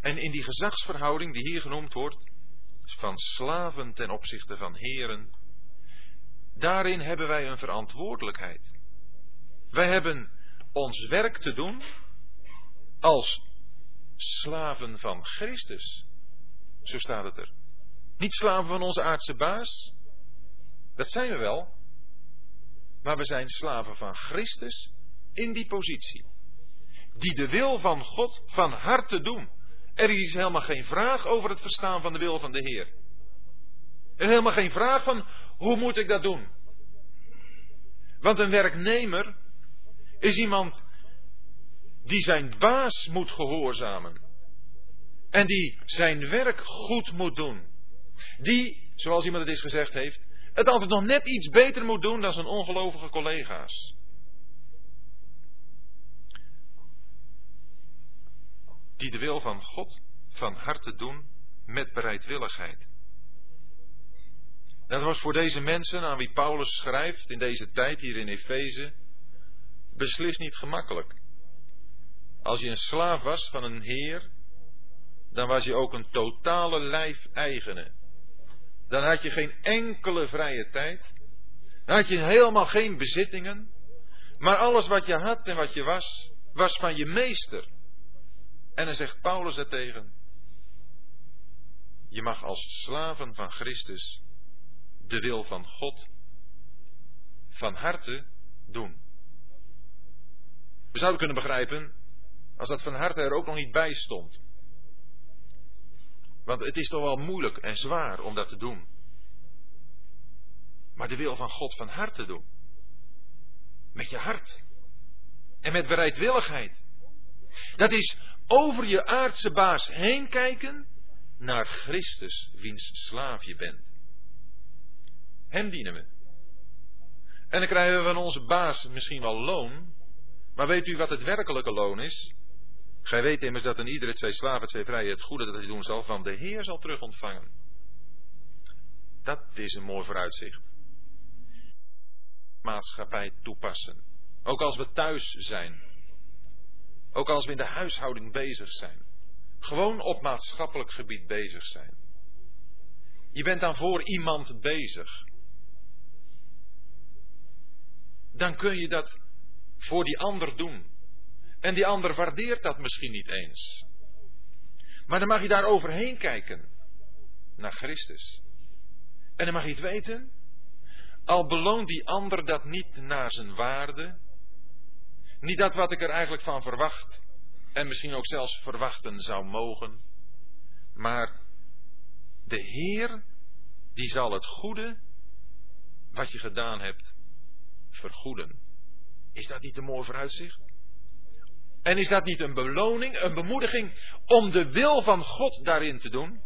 En in die gezagsverhouding die hier genoemd wordt, van slaven ten opzichte van heren, daarin hebben wij een verantwoordelijkheid. Wij hebben ons werk te doen als slaven van Christus. Zo staat het er. Niet slaven van onze aardse baas. Dat zijn we wel. Maar we zijn slaven van Christus in die positie. Die de wil van God van harte doen. Er is helemaal geen vraag over het verstaan van de wil van de Heer. Is helemaal geen vraag van hoe moet ik dat doen. Want een werknemer is iemand die zijn baas moet gehoorzamen. En die zijn werk goed moet doen. Die, zoals iemand het eens gezegd heeft, het altijd nog net iets beter moet doen dan zijn ongelovige collega's. Die de wil van God van harte doen met bereidwilligheid. Dat was voor deze mensen aan wie Paulus schrijft in deze tijd hier in Efeze beslist niet gemakkelijk. Als je een slaaf was van een heer, dan was je ook een totale lijfeigene. Dan had je geen enkele vrije tijd. Dan had je helemaal geen bezittingen. Maar alles wat je had en wat je was, was van je meester. En dan zegt Paulus daartegen: Je mag als slaven van Christus de wil van God van harte doen. We zouden kunnen begrijpen als dat van harte er ook nog niet bij stond. Want het is toch wel moeilijk en zwaar om dat te doen. Maar de wil van God van harte doen. Met je hart. En met bereidwilligheid. Dat is over je aardse baas heen kijken naar Christus, wiens slaaf je bent. Hem dienen we. En dan krijgen we van onze baas misschien wel loon. Maar weet u wat het werkelijke loon is? Gij weet immers dat een ieder het zij slaaf, het zij vrije, het goede dat hij doen zal, van de Heer zal terug ontvangen. Dat is een mooi vooruitzicht. Maatschappij toepassen. Ook als we thuis zijn. Ook als we in de huishouding bezig zijn. Gewoon op maatschappelijk gebied bezig zijn. Je bent dan voor iemand bezig. Dan kun je dat voor die ander doen. En die ander waardeert dat misschien niet eens. Maar dan mag je daar overheen kijken. Naar Christus. En dan mag je het weten. Al beloont die ander dat niet naar zijn waarde. Niet dat wat ik er eigenlijk van verwacht. En misschien ook zelfs verwachten zou mogen. Maar de Heer, die zal het goede wat je gedaan hebt vergoeden. Is dat niet een mooi vooruitzicht? En is dat niet een beloning, een bemoediging om de wil van God daarin te doen?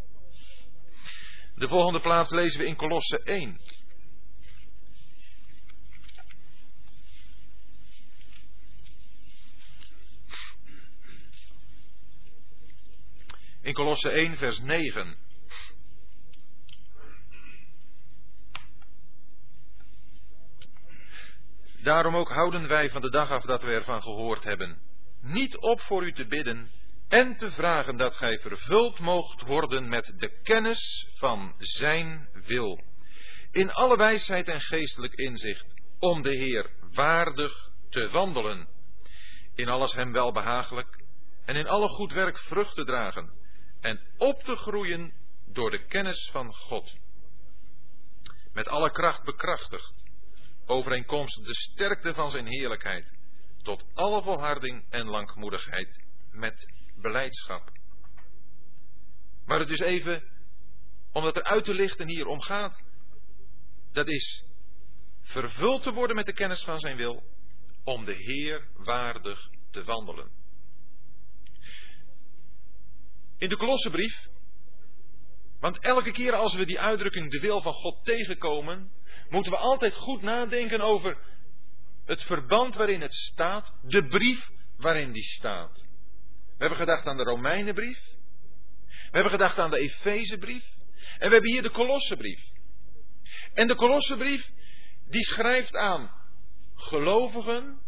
De volgende plaats lezen we in Kolosse 1. In Kolosse 1, vers 9. Daarom ook houden wij van de dag af dat we ervan gehoord hebben niet op voor u te bidden en te vragen dat gij vervuld moogt worden met de kennis van Zijn wil. In alle wijsheid en geestelijk inzicht, om de Heer waardig te wandelen. In alles Hem welbehagelijk en in alle goed werk vrucht te dragen en op te groeien door de kennis van God. Met alle kracht bekrachtigd, overeenkomstig de sterkte van Zijn heerlijkheid tot alle volharding en langmoedigheid met beleidschap. Waar het dus even, om dat eruit te lichten hier om gaat, dat is vervuld te worden met de kennis van zijn wil, om de Heer waardig te wandelen. In de Kolossenbrief, want elke keer als we die uitdrukking de wil van God tegenkomen, moeten we altijd goed nadenken over het verband waarin het staat, de brief waarin die staat. We hebben gedacht aan de Romeinenbrief. We hebben gedacht aan de Efezebrief. En we hebben hier de Kolossenbrief. En de Kolossenbrief, die schrijft aan gelovigen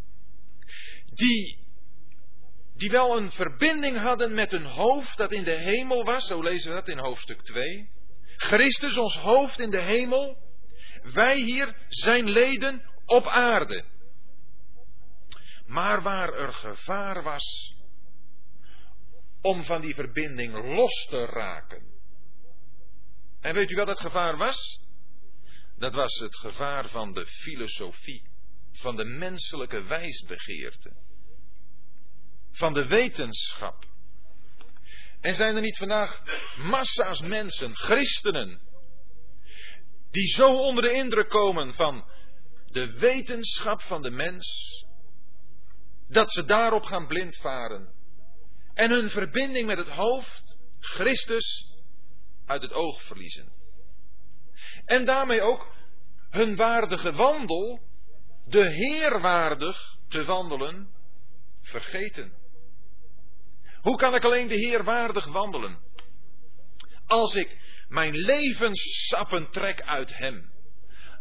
die, die wel een verbinding hadden met een hoofd dat in de hemel was. Zo lezen we dat in hoofdstuk 2. Christus, ons hoofd in de hemel. Wij hier zijn leden op aarde. Maar waar er gevaar was om van die verbinding los te raken. En weet u wat het gevaar was? Dat was het gevaar van de filosofie, van de menselijke wijsbegeerte, van de wetenschap. En zijn er niet vandaag massa's mensen, christenen, die zo onder de indruk komen van de wetenschap van de mens, dat ze daarop gaan blindvaren. En hun verbinding met het hoofd Christus uit het oog verliezen. En daarmee ook hun waardige wandel, de Heer waardig te wandelen, vergeten. Hoe kan ik alleen de Heer waardig wandelen? Als ik mijn levenssappen trek uit Hem.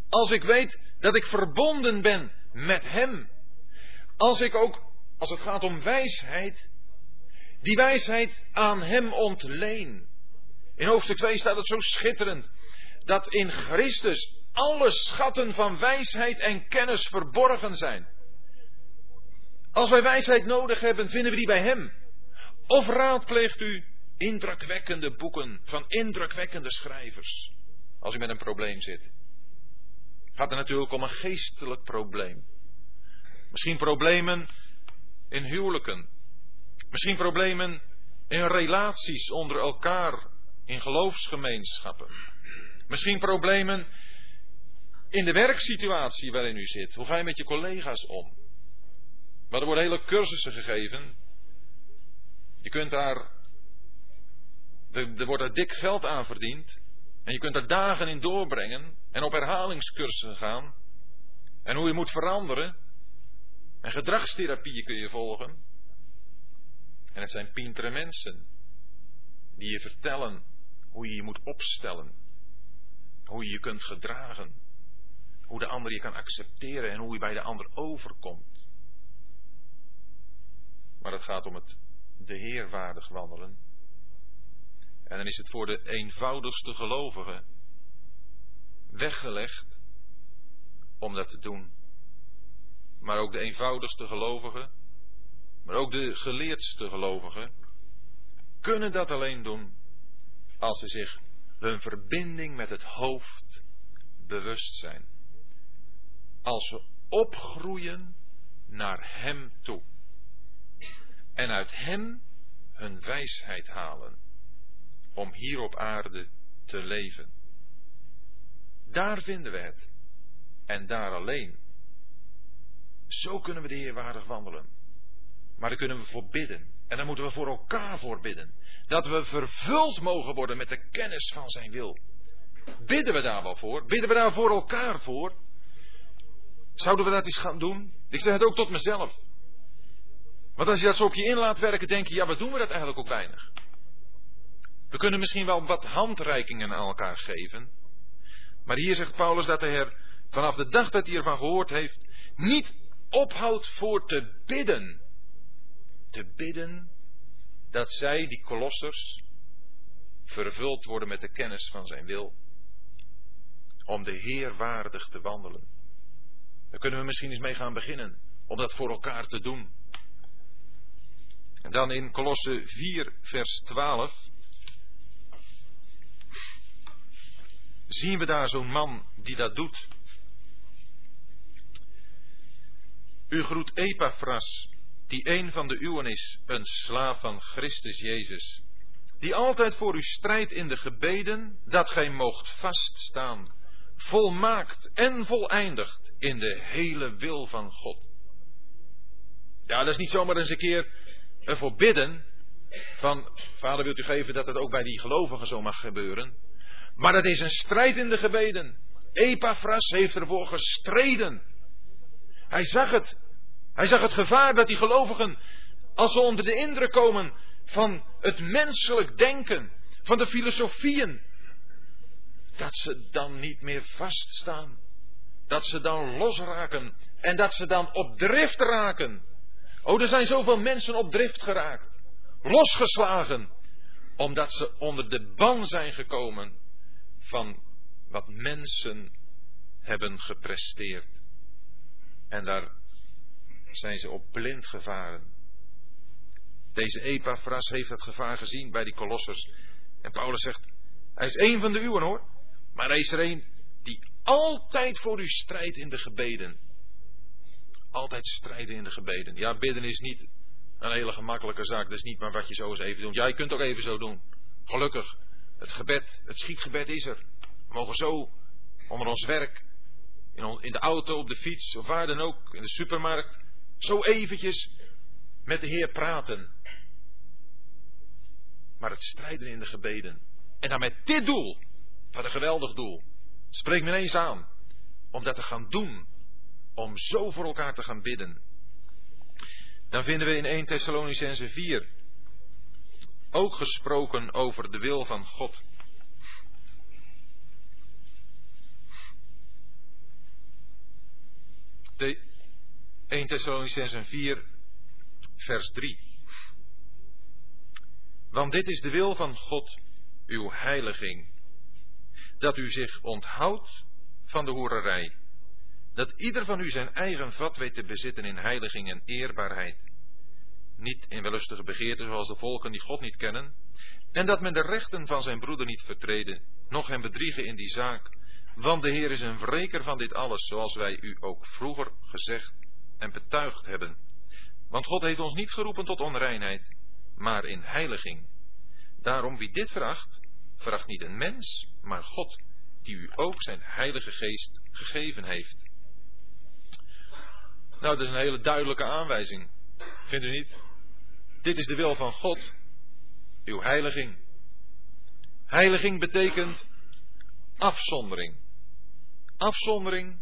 Als ik weet dat ik verbonden ben met Hem. Als ik ook, als het gaat om wijsheid, die wijsheid aan Hem ontleen. In hoofdstuk 2 staat het zo schitterend. Dat in Christus alle schatten van wijsheid en kennis verborgen zijn. Als wij wijsheid nodig hebben, vinden we die bij Hem. Of raadpleegt u indrukwekkende boeken van indrukwekkende schrijvers. Als u met een probleem zit. Gaat er natuurlijk om een geestelijk probleem. Misschien problemen in huwelijken. Misschien problemen in relaties onder elkaar, in geloofsgemeenschappen. Misschien problemen in de werksituatie waarin u zit. Hoe ga je met je collega's om? Maar er worden hele cursussen gegeven. Je kunt daar. Er, wordt er dik geld aan verdiend. En je kunt er dagen in doorbrengen. En op herhalingscursussen gaan. En hoe je moet veranderen. En gedragstherapieën kun je volgen. En het zijn pintere mensen. Die je vertellen hoe je je moet opstellen. Hoe je je kunt gedragen. Hoe de ander je kan accepteren en hoe je bij de ander overkomt. Maar het gaat om het de Heer waardig wandelen. En dan is het voor de eenvoudigste gelovigen weggelegd om dat te doen. Maar ook de eenvoudigste gelovigen, maar ook de geleerdste gelovigen, kunnen dat alleen doen als ze zich hun verbinding met het hoofd bewust zijn. Als ze opgroeien naar Hem toe. En uit Hem hun wijsheid halen. Om hier op aarde te leven. Daar vinden we het. En daar alleen. Zo kunnen we de Heer waardig wandelen. Maar daar kunnen we voor bidden. En daar moeten we voor elkaar voor bidden. Dat we vervuld mogen worden met de kennis van zijn wil. Bidden we daar wel voor? Bidden we daar voor elkaar voor? Zouden we dat eens gaan doen? Ik zeg het ook tot mezelf. Want als je dat zo op je in laat werken, denk je, ja, wat doen we dat eigenlijk ook weinig? We kunnen misschien wel wat handreikingen aan elkaar geven. Maar hier zegt Paulus dat hij er vanaf de dag dat hij ervan gehoord heeft, niet ophoudt voor te bidden. Te bidden dat zij, die kolossers, vervuld worden met de kennis van zijn wil. Om de Heer waardig te wandelen. Daar kunnen we misschien eens mee gaan beginnen. Om dat voor elkaar te doen. En dan in Kolosse 4, vers 12. Zien we daar zo'n man die dat doet. U groet Epaphras, die een van de uwen is, een slaaf van Christus Jezus, die altijd voor u strijdt in de gebeden, dat gij moogt vaststaan, volmaakt en voleindigd in de hele wil van God. Ja, dat is niet zomaar eens een keer ervoor bidden, van vader wilt u geven dat het ook bij die gelovigen zo mag gebeuren. Maar dat is een strijd in de gebeden. Epaphras heeft ervoor gestreden. Hij zag het. Hij zag het gevaar dat die gelovigen, als ze onder de indruk komen van het menselijk denken, van de filosofieën, dat ze dan niet meer vaststaan. Dat ze dan losraken en dat ze dan op drift raken. Oh, er zijn zoveel mensen op drift geraakt, losgeslagen, omdat ze onder de ban zijn gekomen van wat mensen hebben gepresteerd. En daar zijn ze op blind gevaren. Deze Epaphras heeft het gevaar gezien bij die kolossers. En Paulus zegt, hij is één van de uwen hoor. Maar hij is er een die altijd voor u strijdt in de gebeden. Altijd strijden in de gebeden. Ja, bidden is niet een hele gemakkelijke zaak. Dat is niet maar wat je zo eens even doet. Ja, je kunt ook even zo doen. Gelukkig, het gebed, het schietgebed is er. We mogen zo onder ons werk, in, de auto, op de fiets of waar dan ook, in de supermarkt, zo eventjes met de Heer praten. maar het strijden in de gebeden. En dan met dit doel, wat een geweldig doel, spreek me ineens aan, om dat te gaan doen, om zo voor elkaar te gaan bidden. Dan vinden we in 1 Thessalonicense 4 ook gesproken over de wil van God. De 1 Thessalonicense 4 vers 3. Want dit is de wil van God, uw heiliging, dat u zich onthoudt van de hoererij, dat ieder van u zijn eigen vat weet te bezitten in heiliging en eerbaarheid, niet in wellustige begeerten zoals de volken die God niet kennen, en dat men de rechten van zijn broeder niet vertreden, noch hem bedriegen in die zaak, want de Heer is een wreker van dit alles, zoals wij u ook vroeger gezegd en betuigd hebben. Want God heeft ons niet geroepen tot onreinheid, maar in heiliging. Daarom wie dit veracht, veracht niet een mens, maar God, die u ook zijn heilige geest gegeven heeft. Nou, dat is een hele duidelijke aanwijzing. Vindt u niet? Dit is de wil van God, uw heiliging. Heiliging betekent afzondering. Afzondering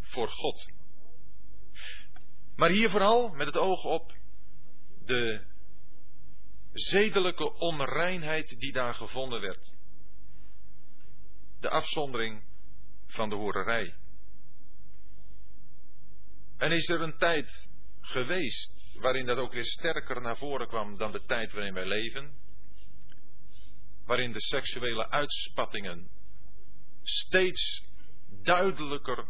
voor God. Maar hier vooral met het oog op de zedelijke onreinheid die daar gevonden werd. De afzondering van de horerij. En is er een tijd geweest waarin dat ook weer sterker naar voren kwam dan de tijd waarin wij leven? Waarin de seksuele uitspattingen steeds duidelijker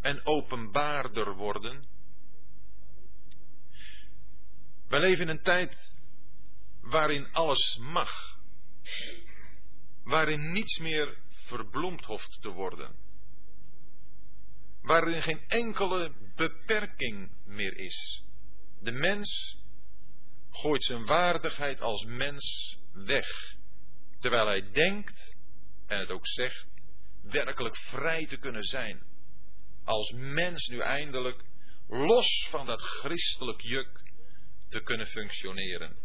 en openbaarder worden? Wij leven in een tijd waarin alles mag. Waarin niets meer verbloemd hoeft te worden. Waarin geen enkele beperking meer is. De mens gooit zijn waardigheid als mens weg. Terwijl hij denkt, en het ook zegt, werkelijk vrij te kunnen zijn. Als mens nu eindelijk los van dat christelijk juk te kunnen functioneren.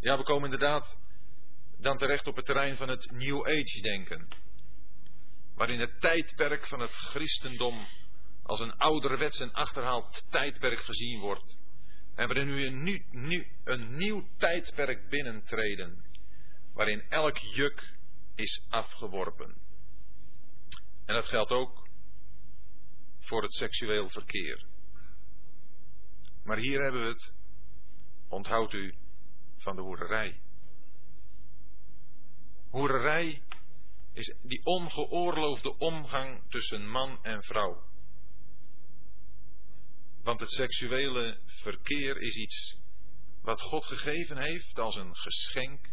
Ja, we komen inderdaad dan terecht op het terrein van het New Age denken. Waarin het tijdperk van het christendom als een ouderwets en achterhaald tijdperk gezien wordt. En waarin nu, nu een nieuw tijdperk binnentreden. Waarin elk juk is afgeworpen. En dat geldt ook voor het seksueel verkeer. Maar hier hebben we het, onthoudt u, van de hoererij. Hoererij is die ongeoorloofde omgang tussen man en vrouw. Want het seksuele verkeer is iets wat God gegeven heeft als een geschenk,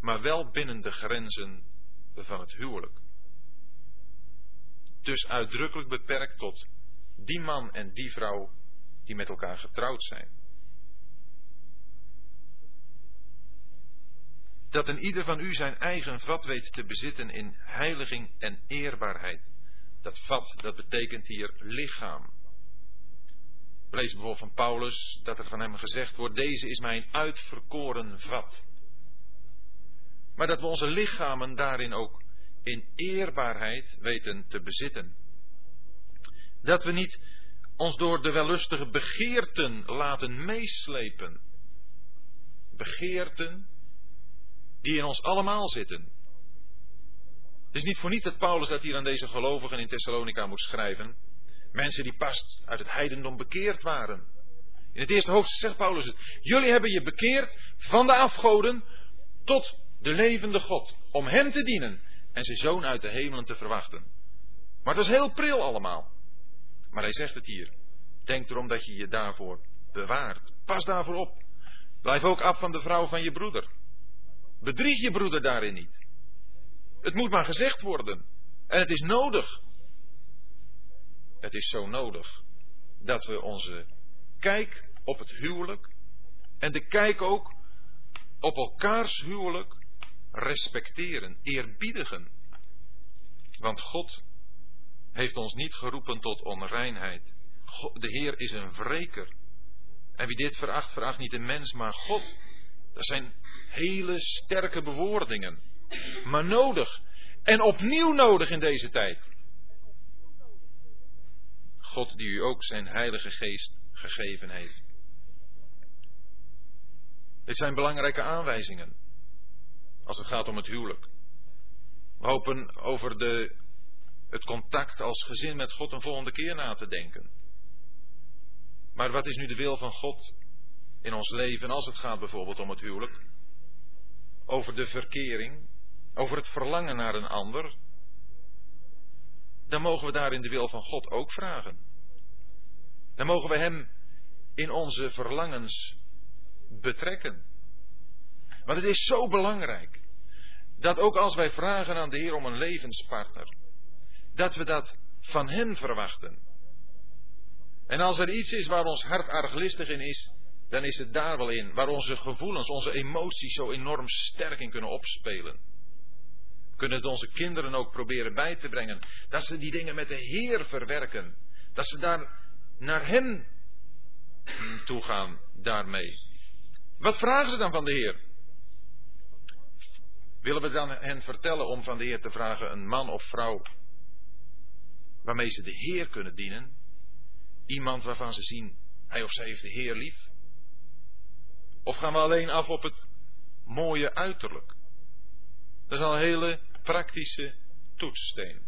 maar wel binnen de grenzen van het huwelijk. Dus uitdrukkelijk beperkt tot die man en die vrouw die met elkaar getrouwd zijn. Dat een ieder van u zijn eigen vat weet te bezitten in heiliging en eerbaarheid. Dat vat, dat betekent hier lichaam. Lezen bijvoorbeeld van Paulus dat er van hem gezegd wordt: Deze is mijn uitverkoren vat. Maar dat we onze lichamen daarin ook in eerbaarheid weten te bezitten. Dat we niet ons door de wellustige begeerten laten meeslepen. Begeerten die in ons allemaal zitten. Het is niet voor niets dat Paulus dat hier aan deze gelovigen in Thessalonica moet schrijven. Mensen die pas uit het heidendom bekeerd waren. In het eerste hoofdstuk zegt Paulus het. Jullie hebben je bekeerd van de afgoden tot de levende God. Om hem te dienen en zijn zoon uit de hemelen te verwachten. Maar het is heel pril allemaal. Maar hij zegt het hier. Denk erom dat je je daarvoor bewaart. Pas daarvoor op. Blijf ook af van de vrouw van je broeder. Bedrieg je broeder daarin niet. Het moet maar gezegd worden. En het is nodig. Het is zo nodig dat we onze kijk op het huwelijk en de kijk ook op elkaars huwelijk respecteren, eerbiedigen. Want God heeft ons niet geroepen tot onreinheid. De Heer is een wreker. En wie dit veracht, veracht niet een mens, maar God. Dat zijn Hele sterke bewoordingen. Maar nodig. En opnieuw nodig in deze tijd. God die u ook zijn Heilige Geest gegeven heeft. Dit zijn belangrijke aanwijzingen. Als het gaat om het huwelijk. We hopen over de, het contact als gezin met God een volgende keer na te denken. Maar wat is nu de wil van God in ons leven als het gaat bijvoorbeeld om het huwelijk? Over de verkering, over het verlangen naar een ander. Dan mogen we daarin de wil van God ook vragen. Dan mogen we Hem in onze verlangens betrekken. Want het is zo belangrijk dat ook als wij vragen aan de Heer om een levenspartner, dat we dat van Hem verwachten. En als er iets is waar ons hart arglistig in is, dan is het daar wel in, waar onze gevoelens, onze emoties zo enorm sterk in kunnen opspelen. Kunnen het onze kinderen ook proberen bij te brengen, dat ze die dingen met de Heer verwerken, dat ze daar naar Hem toe gaan daarmee. Wat vragen ze dan van de Heer? Willen we dan hen vertellen om van de Heer te vragen een man of vrouw waarmee ze de Heer kunnen dienen? Iemand waarvan ze zien, hij of zij heeft de Heer lief? Of gaan we alleen af op het mooie uiterlijk? Dat is al een hele praktische toetssteen.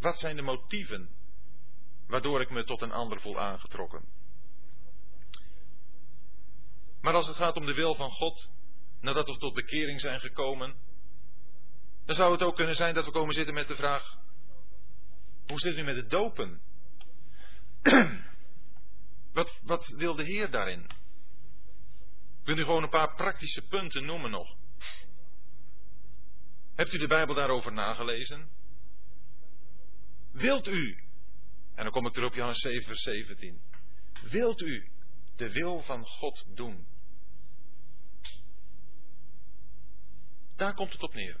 Wat zijn de motieven waardoor ik me tot een ander voel aangetrokken? Maar als het gaat om de wil van God, nadat we tot bekering zijn gekomen, dan zou het ook kunnen zijn dat we komen zitten met de vraag: hoe zit het nu met het dopen? wat, wat wil de Heer daarin? Ik wil u gewoon een paar praktische punten noemen nog. Hebt u de Bijbel daarover nagelezen? Wilt u, en dan kom ik terug op Johannes 7, vers 17. Wilt u de wil van God doen? Daar komt het op neer.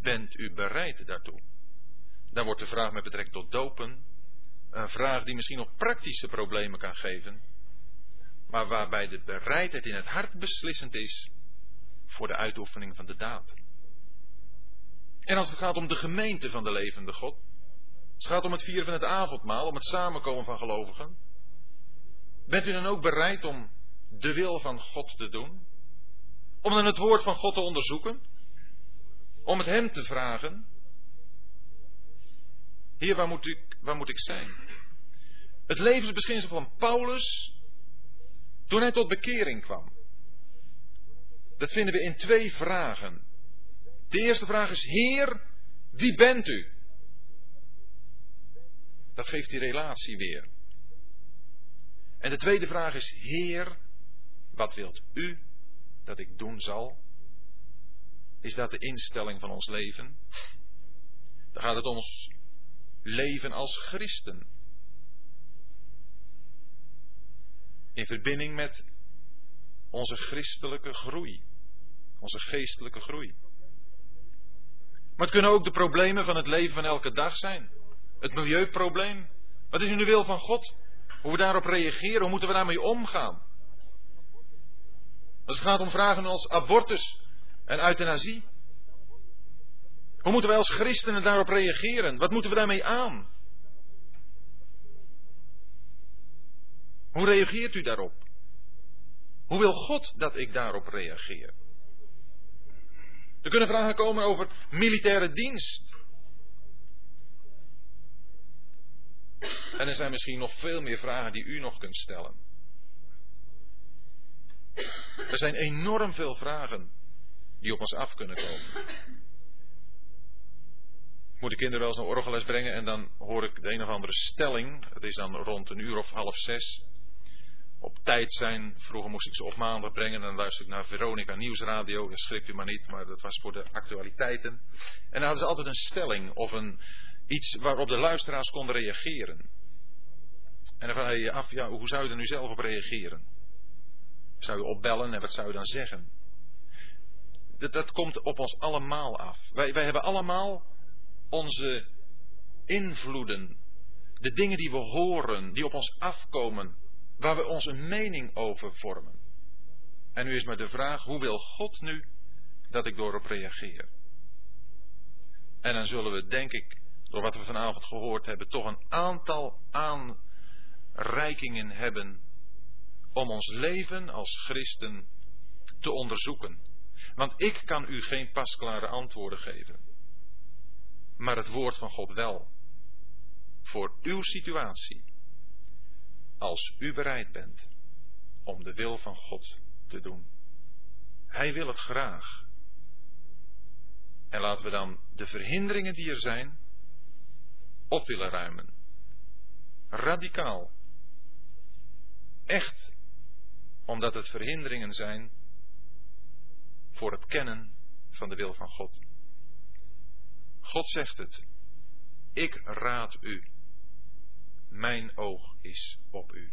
Bent u bereid daartoe? Dan wordt de vraag met betrekking tot dopen een vraag die misschien nog praktische problemen kan geven, maar waarbij de bereidheid in het hart beslissend is voor de uitoefening van de daad. En als het gaat om de gemeente van de levende God, als het gaat om het vieren van het avondmaal, om het samenkomen van gelovigen, bent u dan ook bereid om de wil van God te doen? Om dan het woord van God te onderzoeken? Om het Hem te vragen? Heer, waar moet ik, waar moet ik zijn? Het levensbeginsel van Paulus toen hij tot bekering kwam. Dat vinden we in twee vragen. De eerste vraag is: Heer, wie bent u? Dat geeft die relatie weer. En de tweede vraag is: Heer, wat wilt u dat ik doen zal? Is dat de instelling van ons leven? Dan gaat het ons leven als christen. In verbinding met onze christelijke groei. Onze geestelijke groei. Maar het kunnen ook de problemen van het leven van elke dag zijn. Het milieuprobleem. Wat is nu de wil van God? Hoe we daarop reageren, hoe moeten we daarmee omgaan? Als het gaat om vragen als abortus en euthanasie. Hoe moeten wij als christenen daarop reageren? Wat moeten we daarmee aan? Hoe reageert u daarop? Hoe wil God dat ik daarop reageer? Er kunnen vragen komen over militaire dienst. En er zijn misschien nog veel meer vragen die u nog kunt stellen. Er zijn enorm veel vragen die op ons af kunnen komen. Ik moet de kinderen wel eens naar orgelles brengen en dan hoor ik de een of andere stelling. Het is dan rond een uur of half zes. Op tijd zijn. Vroeger moest ik ze op maandag brengen en dan luister ik naar Veronica Nieuwsradio. Dat schrikt u maar niet, maar dat was voor de actualiteiten. En dan hadden ze altijd een stelling of een, iets waarop de luisteraars konden reageren. En dan vraag je je af, ja, hoe zou je er nu zelf op reageren? Zou je opbellen en wat zou je dan zeggen? Dat, dat komt op ons allemaal af. Wij, wij hebben allemaal onze invloeden, de dingen die we horen, die op ons afkomen, waar we onze mening over vormen. En nu is maar de vraag, hoe wil God nu dat ik daarop reageer? En dan zullen we, denk ik, door wat we vanavond gehoord hebben, toch een aantal aanreikingen hebben om ons leven als christen te onderzoeken. Want ik kan u geen pasklare antwoorden geven. Maar het woord van God wel. Voor uw situatie. Als u bereid bent om de wil van God te doen. Hij wil het graag. En laten we dan de verhinderingen die er zijn op willen ruimen. Radicaal. Echt. Omdat het verhinderingen zijn voor het kennen van de wil van God. God zegt het. Ik raad u. Mijn oog is op u.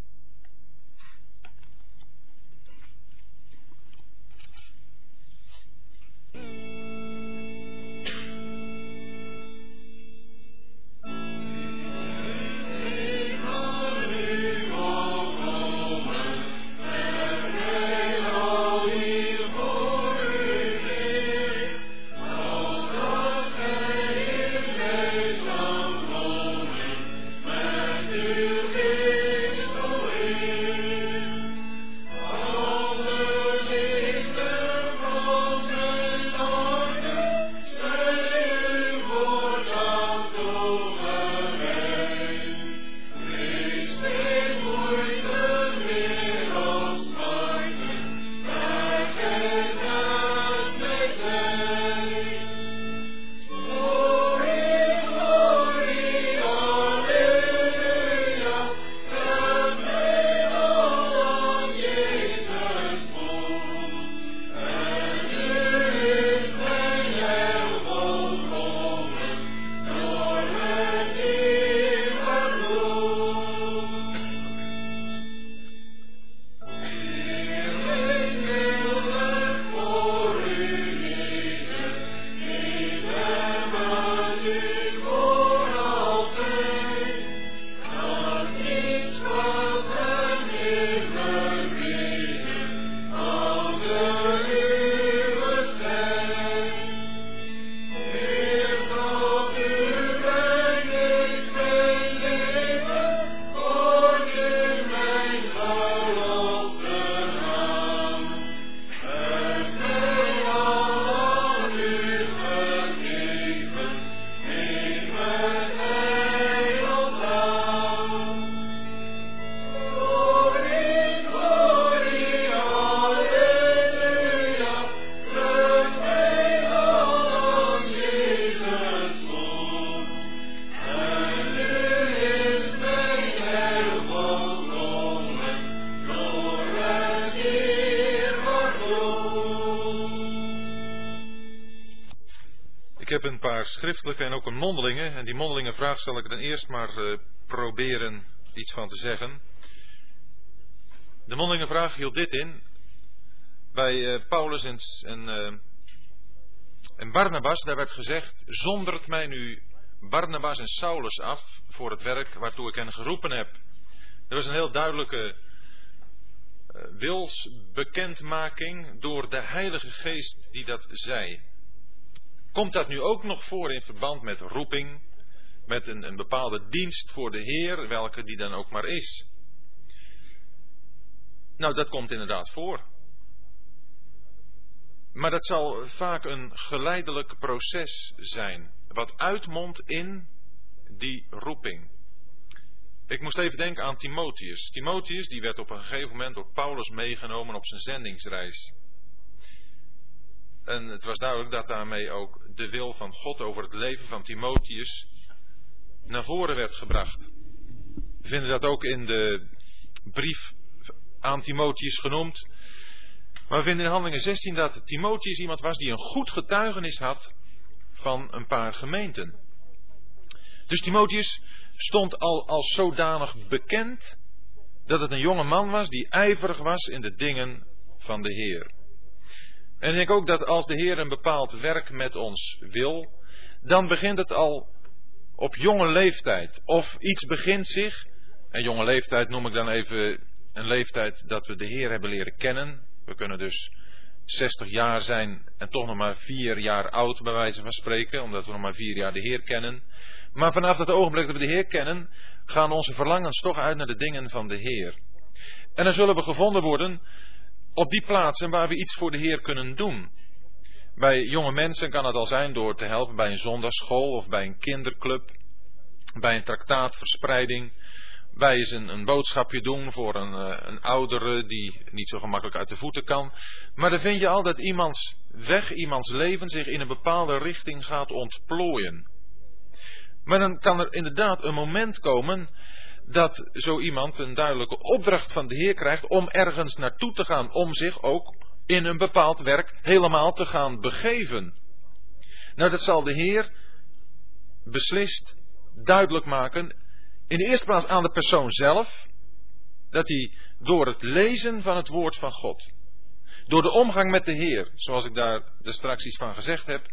schriftelijke en ook een mondelinge. En die mondelinge vraag zal ik dan eerst maar uh, proberen iets van te zeggen. De mondelinge vraag hield dit in. Bij uh, Paulus en, en, uh, en, Barnabas, daar werd gezegd: Zondert mij nu Barnabas en Saulus af voor het werk waartoe ik hen geroepen heb. Er was een heel duidelijke wilsbekendmaking door de Heilige Geest die dat zei. Komt dat nu ook nog voor in verband met roeping, met een, een bepaalde dienst voor de Heer, welke die dan ook maar is? Nou, dat komt inderdaad voor. Maar dat zal vaak een geleidelijk proces zijn, wat uitmondt in die roeping. Ik moest even denken aan Timotheus. Timotheus die werd op een gegeven moment door Paulus meegenomen op zijn zendingsreis. En het was duidelijk dat daarmee ook de wil van God over het leven van Timotheus naar voren werd gebracht. We vinden dat ook in de brief aan Timotheus genoemd. Maar we vinden in Handelingen 16 dat Timotheus iemand was die een goed getuigenis had van een paar gemeenten. Dus Timotheus stond al als zodanig bekend dat het een jonge man was die ijverig was in de dingen van de Heer. En ik denk ook dat als de Heer een bepaald werk met ons wil, dan begint het al op jonge leeftijd. Of iets begint zich, en jonge leeftijd noem ik dan even een leeftijd dat we de Heer hebben leren kennen, We kunnen dus 60 jaar zijn en toch nog maar 4 jaar oud, bij wijze van spreken, omdat we nog maar 4 jaar de Heer kennen. Maar vanaf het ogenblik dat we de Heer kennen, gaan onze verlangens toch uit naar de dingen van de Heer. En dan zullen we gevonden worden op die plaatsen waar we iets voor de Heer kunnen doen. Bij jonge mensen kan het al zijn door te helpen bij een zondagschool of bij een kinderclub, bij een traktaatverspreiding, bij eens een, een boodschapje doen voor een, eh, een oudere die niet zo gemakkelijk uit de voeten kan. Maar dan vind je al dat iemands weg, iemands leven zich in een bepaalde richting gaat ontplooien. Maar dan kan er inderdaad een moment komen dat zo iemand een duidelijke opdracht van de Heer krijgt om ergens naartoe te gaan, om zich ook in een bepaald werk helemaal te gaan begeven. Nou, dat zal de Heer beslist duidelijk maken. In de eerste plaats aan de persoon zelf, dat hij door het lezen van het woord van God, door de omgang met de Heer, zoals ik daar straks iets van gezegd heb,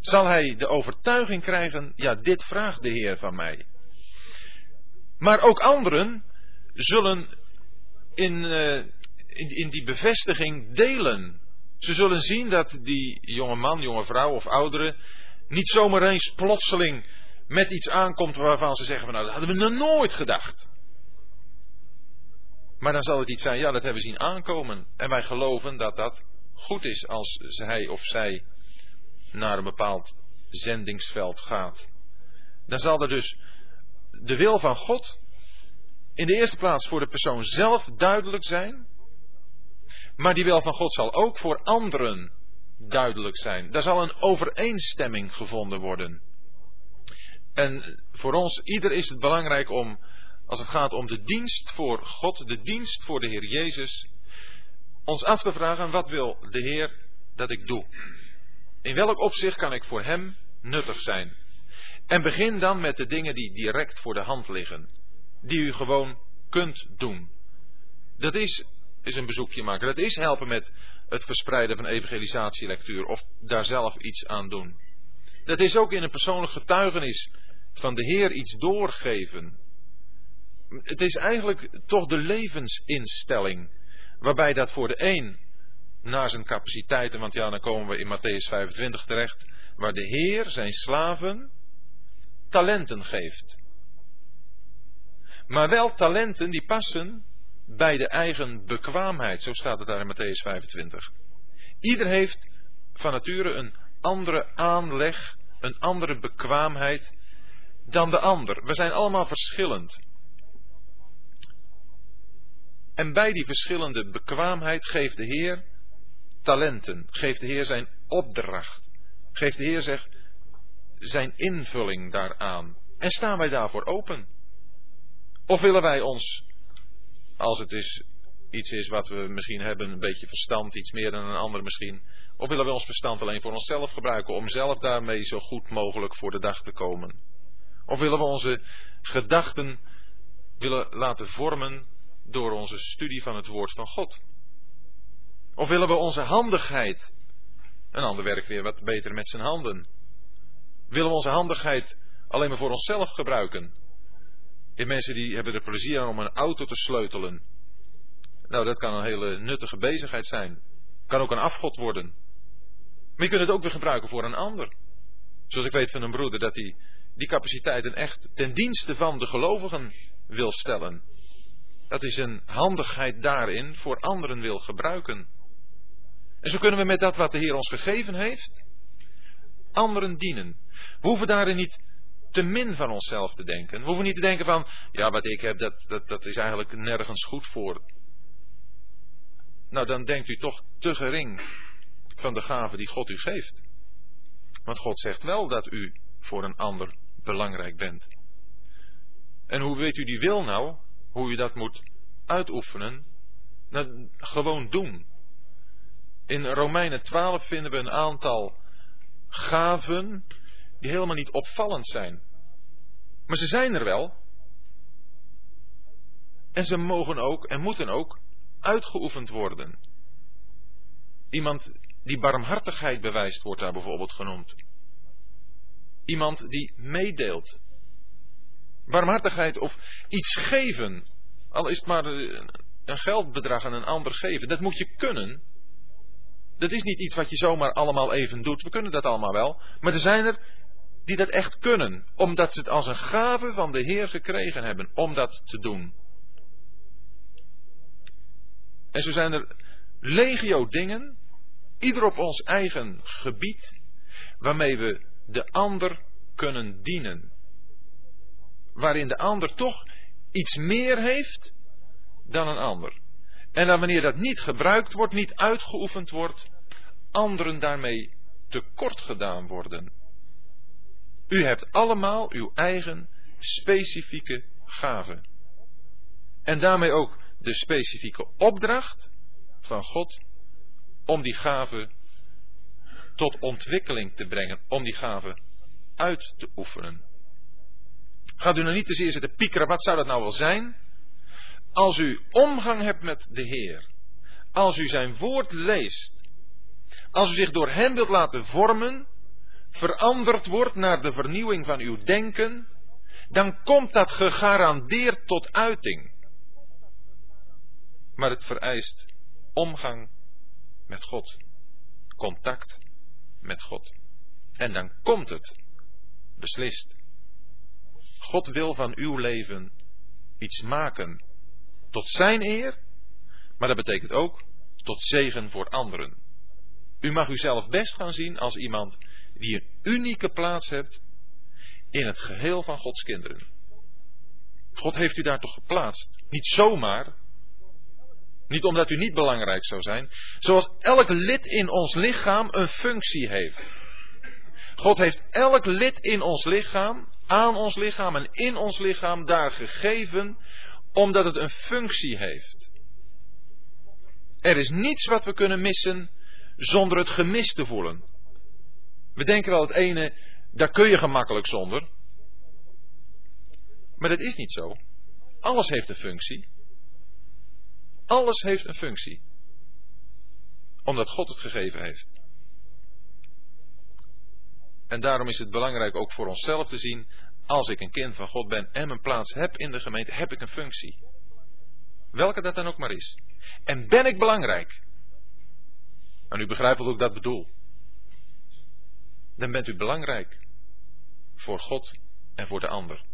zal hij de overtuiging krijgen, ja, dit vraagt de Heer van mij. Maar ook anderen zullen in, uh, in, in die bevestiging delen. Ze zullen zien dat die jonge man, jonge vrouw of ouderen niet zomaar eens plotseling met iets aankomt waarvan ze zeggen van nou dat hadden we nog nooit gedacht. Maar dan zal het iets zijn, ja dat hebben we zien aankomen. En wij geloven dat dat goed is als hij of zij naar een bepaald zendingsveld gaat. Dan zal er dus de wil van God in de eerste plaats voor de persoon zelf duidelijk zijn. Maar die wil van God zal ook voor anderen duidelijk zijn. Daar zal een overeenstemming gevonden worden. En voor ons, ieder is het belangrijk om, als het gaat om de dienst voor God, de dienst voor de Heer Jezus, ons af te vragen, wat wil de Heer dat ik doe? In welk opzicht kan ik voor Hem nuttig zijn? En begin dan met de dingen die direct voor de hand liggen, die u gewoon kunt doen. Dat is, is een bezoekje maken, dat is helpen met het verspreiden van evangelisatielectuur of daar zelf iets aan doen. Dat is ook in een persoonlijk getuigenis van de Heer iets doorgeven. Het is eigenlijk toch de levensinstelling, waarbij dat voor de een naar zijn capaciteiten, want ja, dan komen we in Matthäus 25 terecht, waar de Heer zijn slaven talenten geeft. Maar wel talenten die passen bij de eigen bekwaamheid, zo staat het daar in Matthäus 25. Ieder heeft van nature een andere aanleg, een andere bekwaamheid dan de ander. We zijn allemaal verschillend. En bij die verschillende bekwaamheid geeft de Heer talenten, geeft de Heer zijn opdracht, geeft de Heer zeg, zijn invulling daaraan. En staan wij daarvoor open? Of willen wij ons, als het is, iets is wat we misschien hebben, een beetje verstand, iets meer dan een ander misschien, of willen we ons verstand alleen voor onszelf gebruiken om zelf daarmee zo goed mogelijk voor de dag te komen? Of willen we onze gedachten willen laten vormen door onze studie van het woord van God? Of willen we onze handigheid, een ander werkt weer wat beter met zijn handen, willen we onze handigheid alleen maar voor onszelf gebruiken? Je mensen die hebben er plezier aan om een auto te sleutelen. Nou, dat kan een hele nuttige bezigheid zijn. Kan ook een afgod worden. Maar je kunt het ook weer gebruiken voor een ander. Zoals ik weet van een broeder dat hij die capaciteiten echt ten dienste van de gelovigen wil stellen. Dat is een handigheid daarin voor anderen wil gebruiken. En zo kunnen we met dat wat de Heer ons gegeven heeft, anderen dienen. We hoeven daarin niet te min van onszelf te denken. We hoeven niet te denken van, ja, wat ik heb, dat, dat, dat is eigenlijk nergens goed voor. Nou, dan denkt u toch te gering van de gave die God u geeft. Want God zegt wel dat u voor een ander belangrijk bent. En hoe weet u die wil nou? Hoe u dat moet uitoefenen? Nou, gewoon doen. In Romeinen 12 vinden we een aantal gaven die helemaal niet opvallend zijn. Maar ze zijn er wel. En ze mogen ook en moeten ook uitgeoefend worden. Iemand die barmhartigheid bewijst, wordt daar bijvoorbeeld genoemd. Iemand die meedeelt. Barmhartigheid of iets geven, al is het maar een geldbedrag aan een ander geven. Dat moet je kunnen. Dat is niet iets wat je zomaar allemaal even doet. We kunnen dat allemaal wel. Maar er zijn er die dat echt kunnen. Omdat ze het als een gave van de Heer gekregen hebben om dat te doen. En zo zijn er legio dingen, ieder op ons eigen gebied, waarmee we de ander kunnen dienen. Waarin de ander toch iets meer heeft dan een ander. En dan wanneer dat niet gebruikt wordt, niet uitgeoefend wordt, anderen daarmee tekort gedaan worden. U hebt allemaal uw eigen specifieke gaven. En daarmee ook de specifieke opdracht van God om die gave tot ontwikkeling te brengen, om die gave uit te oefenen. Gaat u nou niet te zeer zitten piekeren, wat zou dat nou wel zijn? Als u omgang hebt met de Heer, als u zijn woord leest, als u zich door hem wilt laten vormen, veranderd wordt naar de vernieuwing van uw denken, dan komt dat gegarandeerd tot uiting. Maar het vereist omgang met God, contact met God. En dan komt het beslist. God wil van uw leven iets maken tot zijn eer, maar dat betekent ook tot zegen voor anderen. U mag uzelf best gaan zien als iemand die een unieke plaats hebt in het geheel van Gods kinderen. God heeft u daar toch geplaatst? Niet zomaar. Niet omdat u niet belangrijk zou zijn. Zoals elk lid in ons lichaam een functie heeft. God heeft elk lid in ons lichaam, aan ons lichaam en in ons lichaam daar gegeven, omdat het een functie heeft. Er is niets wat we kunnen missen zonder het gemis te voelen. We denken wel het ene, daar kun je gemakkelijk zonder. Maar dat is niet zo. Alles heeft een functie. Alles heeft een functie. Omdat God het gegeven heeft. En daarom is het belangrijk ook voor onszelf te zien, als ik een kind van God ben en mijn plaats heb in de gemeente, heb ik een functie. Welke dat dan ook maar is. En ben ik belangrijk? En u begrijpt wat ik dat bedoel. Dan bent u belangrijk voor God en voor de ander.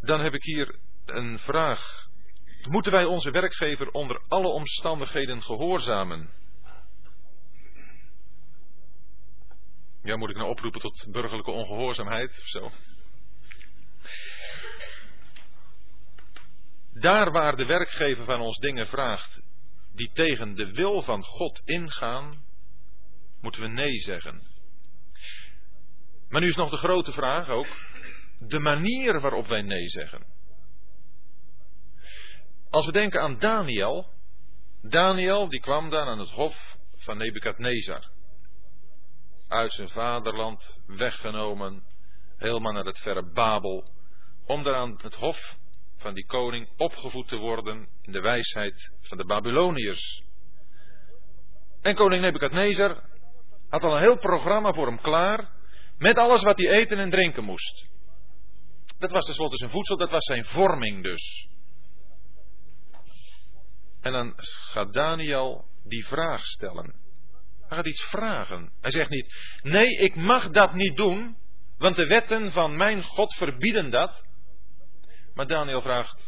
Dan heb ik hier een vraag. Moeten wij onze werkgever onder alle omstandigheden gehoorzamen? Ja, moet ik nou oproepen tot burgerlijke ongehoorzaamheid of zo? Daar waar de werkgever van ons dingen vraagt die tegen de wil van God ingaan, moeten we nee zeggen. Maar nu is nog de grote vraag ook, de manier waarop wij nee zeggen. Als we denken aan Daniel, Daniel die kwam dan aan het hof van Nebukadnezar. Uit zijn vaderland weggenomen, helemaal naar het verre Babel, om daar aan het hof van die koning opgevoed te worden in de wijsheid van de Babyloniërs. En koning Nebukadnezar had al een heel programma voor hem klaar, met alles wat hij eten en drinken moest. Dat was tenslotte zijn voedsel, dat was zijn vorming dus. En dan gaat Daniel die vraag stellen. Hij gaat iets vragen. Hij zegt niet, nee, ik mag dat niet doen, want de wetten van mijn God verbieden dat. Maar Daniel vraagt,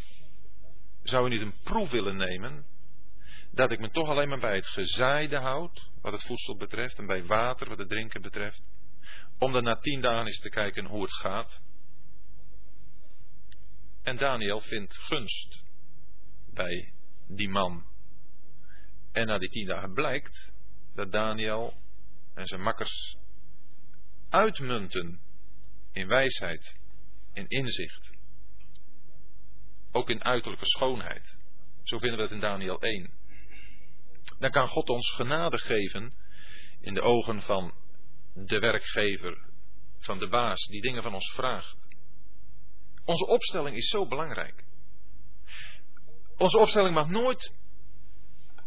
zou u niet een proef willen nemen dat ik me toch alleen maar bij het gezaaide houd, wat het voedsel betreft, en bij water, wat het drinken betreft, om dan na tien dagen eens te kijken hoe het gaat? En Daniel vindt gunst bij die man. En na die tien dagen blijkt dat Daniel en zijn makkers uitmunten in wijsheid, in inzicht. Ook in uiterlijke schoonheid. Zo vinden we het in Daniel 1. Dan kan God ons genade geven in de ogen van de werkgever, van de baas die dingen van ons vraagt. Onze opstelling is zo belangrijk. Onze opstelling mag nooit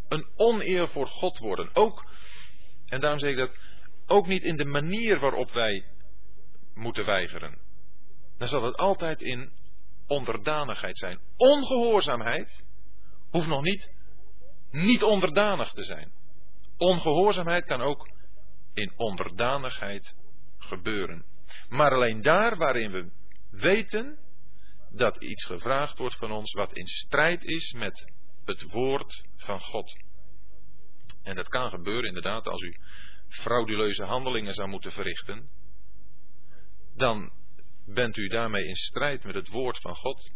een oneer voor God worden. Ook, en daarom zeg ik dat, ook niet in de manier waarop wij moeten weigeren. Dan zal het altijd in onderdanigheid zijn. Ongehoorzaamheid hoeft nog niet niet onderdanig te zijn. Ongehoorzaamheid kan ook in onderdanigheid gebeuren. Maar alleen daar waarin we weten dat iets gevraagd wordt van ons wat in strijd is met het woord van God. En dat kan gebeuren inderdaad als u frauduleuze handelingen zou moeten verrichten. Dan bent u daarmee in strijd met het woord van God.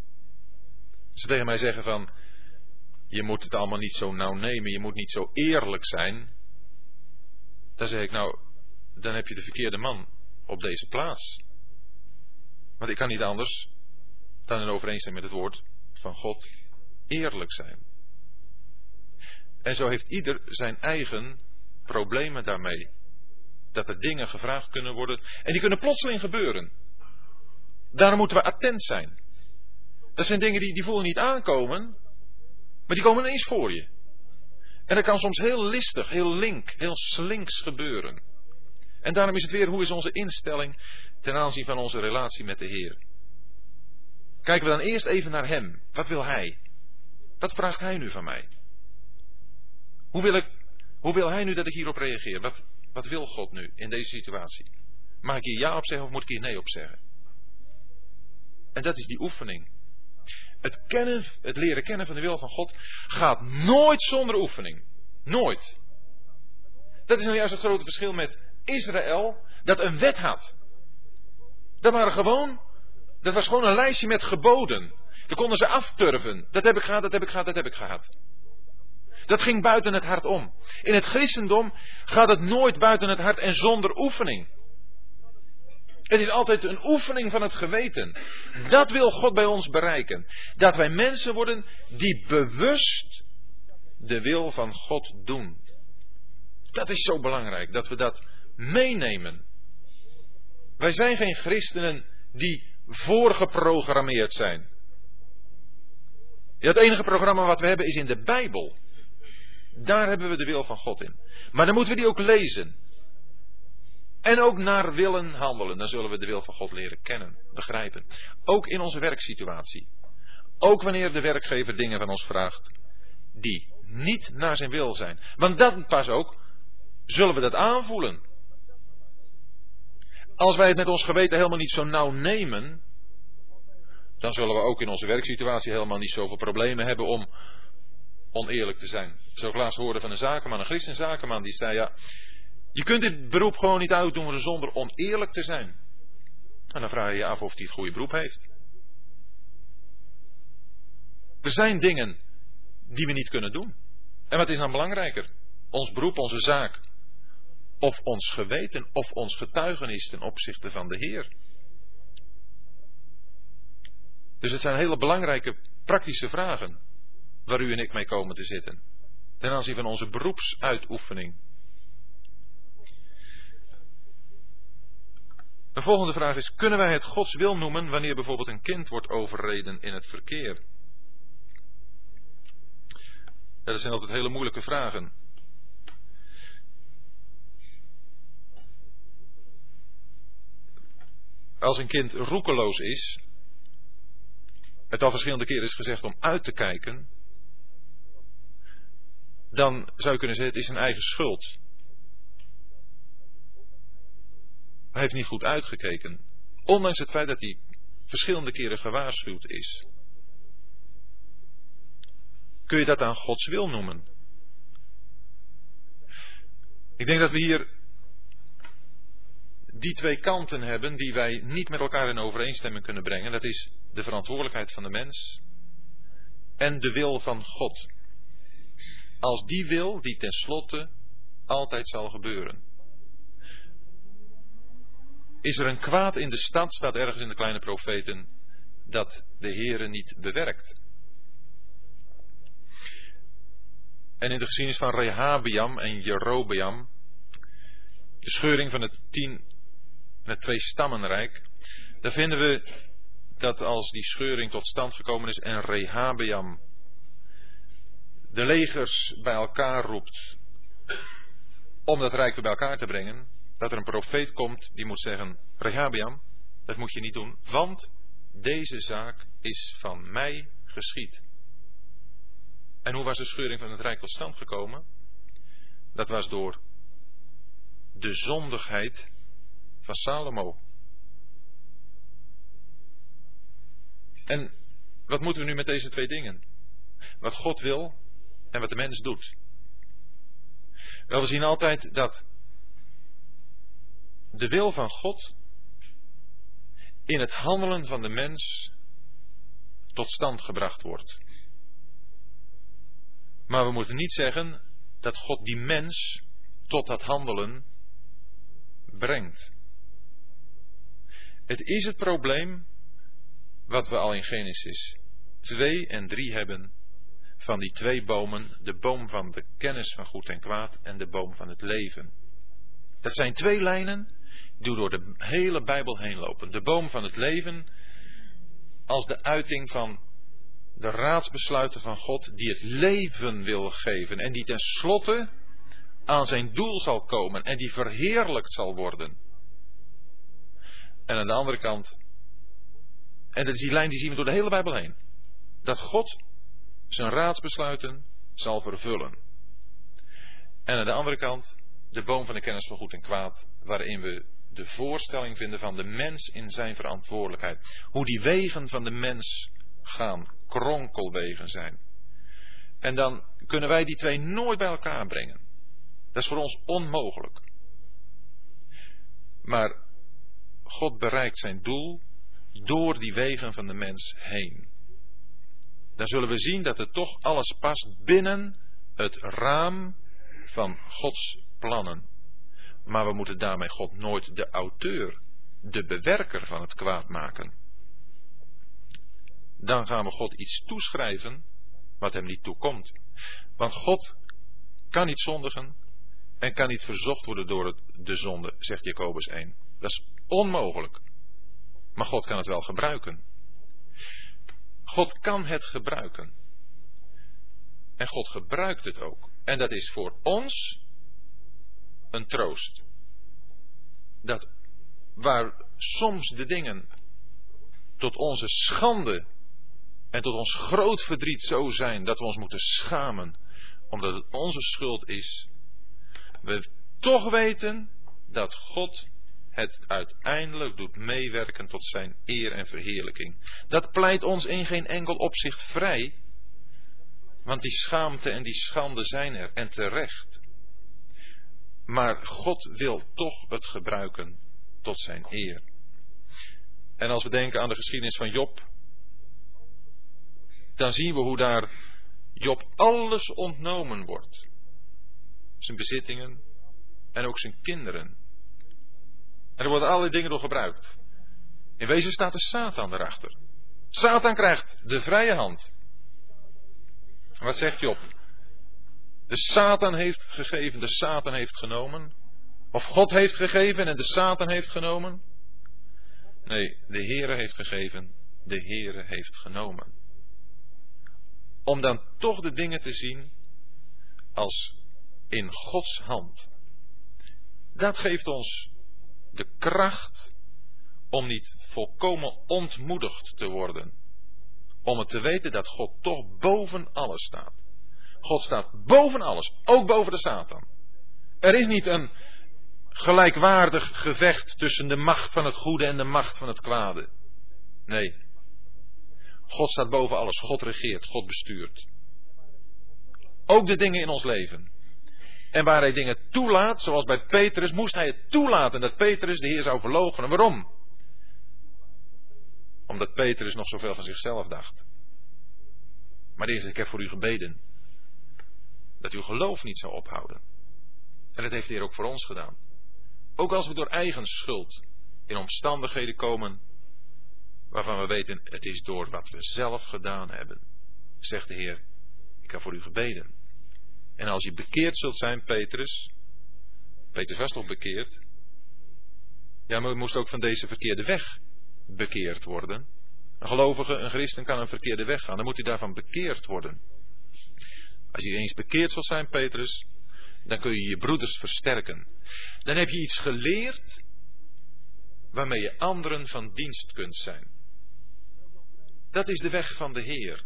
Ze tegen mij zeggen van, je moet het allemaal niet zo nauw nemen, je moet niet zo eerlijk zijn. Dan zeg ik nou, dan heb je de verkeerde man op deze plaats. Want ik kan niet anders dan in overeenstemming met het woord van God eerlijk zijn. En zo heeft ieder zijn eigen problemen daarmee. Dat er dingen gevraagd kunnen worden. En die kunnen plotseling gebeuren. Daarom moeten we attent zijn. Dat zijn dingen die, die voelen niet aankomen. Maar die komen ineens voor je. En dat kan soms heel listig, heel link, heel slinks gebeuren. En daarom is het weer, hoe is onze instelling ten aanzien van onze relatie met de Heer? Kijken we dan eerst even naar Hem. Wat wil Hij? Wat vraagt Hij nu van mij? Hoe wil, ik, hoe wil Hij nu dat ik hierop reageer? Wat, wat wil God nu in deze situatie? Mag ik hier ja op zeggen of moet ik hier nee op zeggen? En dat is die oefening. Het, kennen, het leren kennen van de wil van God gaat nooit zonder oefening. Nooit. Dat is nou juist het grote verschil met Israël, dat een wet had. Dat waren gewoon, dat was gewoon een lijstje met geboden. Daar konden ze afturven. Dat heb ik gehad, dat heb ik gehad, dat heb ik gehad. Dat ging buiten het hart om. In het christendom gaat het nooit buiten het hart en zonder oefening. Het is altijd een oefening van het geweten. Dat wil God bij ons bereiken. Dat wij mensen worden die bewust de wil van God doen. Dat is zo belangrijk, dat we dat meenemen. Wij zijn geen christenen die voorgeprogrammeerd zijn. Het enige programma wat we hebben is in de Bijbel. Daar hebben we de wil van God in. Maar dan moeten we die ook lezen. En ook naar willen handelen. Dan zullen we de wil van God leren kennen, begrijpen. Ook in onze werksituatie. Ook wanneer de werkgever dingen van ons vraagt die niet naar zijn wil zijn. Want dan pas ook zullen we dat aanvoelen. Als wij het met ons geweten helemaal niet zo nauw nemen, dan zullen we ook in onze werksituatie helemaal niet zoveel problemen hebben om oneerlijk te zijn. Zo laatst hoorde van een zakenman, een christen zakenman, die zei ja, je kunt dit beroep gewoon niet uitdoen zonder oneerlijk te zijn. En dan vraag je je af of hij het goede beroep heeft. Er zijn dingen die we niet kunnen doen. En wat is dan belangrijker? Ons beroep, onze zaak. Of ons geweten, of ons getuigenis ten opzichte van de Heer. Dus het zijn hele belangrijke praktische vragen waar u en ik mee komen te zitten. Ten aanzien van onze beroepsuitoefening. De volgende vraag is: kunnen wij het Gods wil noemen wanneer bijvoorbeeld een kind wordt overreden in het verkeer? dat zijn altijd hele moeilijke vragen. Als een kind roekeloos is, het al verschillende keren is gezegd om uit te kijken, dan zou je kunnen zeggen: het is zijn eigen schuld. Hij heeft niet goed uitgekeken. Ondanks het feit dat hij verschillende keren gewaarschuwd is. Kun je dat aan Gods wil noemen? Ik denk dat we hier die twee kanten hebben die wij niet met elkaar in overeenstemming kunnen brengen. Dat is de verantwoordelijkheid van de mens en de wil van God. Als die wil, die tenslotte altijd zal gebeuren. Is er een kwaad in de stad, staat ergens in de kleine profeten, dat de Heere niet bewerkt. En in de geschiedenis van Rehabiam en Jerobeam, de scheuring van het tien, het twee stammenrijk, daar vinden we dat als die scheuring tot stand gekomen is en Rehabiam de legers bij elkaar roept om dat rijk weer bij elkaar te brengen, dat er een profeet komt die moet zeggen, Rehabiam, dat moet je niet doen, want deze zaak is van mij geschied. En hoe was de scheuring van het Rijk tot stand gekomen? Dat was door de zondigheid van Salomo. En wat moeten we nu met deze twee dingen? Wat God wil en wat de mens doet. Wel, we zien altijd dat de wil van God in het handelen van de mens tot stand gebracht wordt. Maar we moeten niet zeggen dat God die mens tot dat handelen brengt. Het is het probleem wat we al in Genesis 2 en 3 hebben van die twee bomen, de boom van de kennis van goed en kwaad en de boom van het leven. Dat zijn twee lijnen die door de hele Bijbel heen lopen. De boom van het leven als de uiting van de raadsbesluiten van God die het leven wil geven en die tenslotte aan zijn doel zal komen en die verheerlijkt zal worden. En aan de andere kant, en dat is die lijn die zien we door de hele Bijbel heen, dat God zijn raadsbesluiten zal vervullen. En aan de andere kant, de boom van de kennis van goed en kwaad, waarin we de voorstelling vinden van de mens in zijn verantwoordelijkheid. Hoe die wegen van de mens gaan, kronkelwegen zijn. En dan kunnen wij die twee nooit bij elkaar brengen. Dat is voor ons onmogelijk. Maar God bereikt zijn doel door die wegen van de mens heen. Dan zullen we zien dat het toch alles past binnen het raam van Gods plannen. Maar we moeten daarmee God nooit de auteur, de bewerker van het kwaad maken. Dan gaan we God iets toeschrijven wat hem niet toekomt. Want God kan niet zondigen en kan niet verzocht worden door de zonde, zegt Jacobus 1. Dat is onmogelijk. Maar God kan het wel gebruiken. God kan het gebruiken. En God gebruikt het ook. En dat is voor ons een troost. Dat waar soms de dingen tot onze schande en tot ons groot verdriet zo zijn dat we ons moeten schamen, omdat het onze schuld is, we toch weten dat God het uiteindelijk doet meewerken tot zijn eer en verheerlijking. Dat pleit ons in geen enkel opzicht vrij, want die schaamte en die schande zijn er en terecht. Maar God wil toch het gebruiken tot zijn eer. En als we denken aan de geschiedenis van Job, dan zien we hoe daar Job alles ontnomen wordt. Zijn bezittingen en ook zijn kinderen. Er worden allerlei dingen door gebruikt. In wezen staat de Satan erachter. Satan krijgt de vrije hand. Wat zegt Job? De Satan heeft gegeven, de Satan heeft genomen. Of God heeft gegeven en de Satan heeft genomen. Nee, de Heere heeft gegeven, de Heere heeft genomen. Om dan toch de dingen te zien als in Gods hand. Dat geeft ons de kracht om niet volkomen ontmoedigd te worden. Om het te weten dat God toch boven alles staat. God staat boven alles, ook boven de Satan. Er is niet een gelijkwaardig gevecht tussen de macht van het goede en de macht van het kwade. Nee. God staat boven alles. God regeert. God bestuurt. Ook de dingen in ons leven. En waar hij dingen toelaat, zoals bij Petrus, moest hij het toelaten dat Petrus de Heer zou verloochenen. Waarom? Omdat Petrus nog zoveel van zichzelf dacht. Maar eerst, ik heb voor u gebeden. Dat uw geloof niet zou ophouden. En dat heeft de Heer ook voor ons gedaan. Ook als we door eigen schuld in omstandigheden komen waarvan we weten het is door wat we zelf gedaan hebben, zegt de Heer, ik heb voor u gebeden. En als je bekeerd zult zijn, Petrus, Petrus was toch bekeerd? Ja, maar moest ook van deze verkeerde weg bekeerd worden. Een gelovige, een christen kan een verkeerde weg gaan, dan moet hij daarvan bekeerd worden. Als je eens bekeerd zult zijn, Petrus, dan kun je je broeders versterken. Dan heb je iets geleerd waarmee je anderen van dienst kunt zijn. Dat is de weg van de Heer.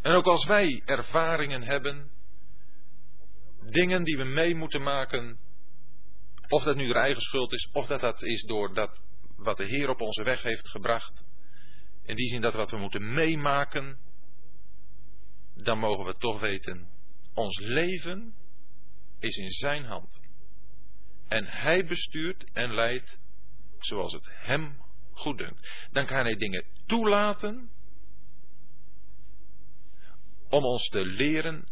En ook als wij ervaringen hebben, dingen die we mee moeten maken, of dat nu de eigen schuld is, of dat dat is door dat wat de Heer op onze weg heeft gebracht, in die zin dat wat we moeten meemaken, dan mogen we toch weten, ons leven is in Zijn hand. En Hij bestuurt en leidt zoals het Hem goed dunkt. Dan kan Hij dingen toelaten om ons te leren,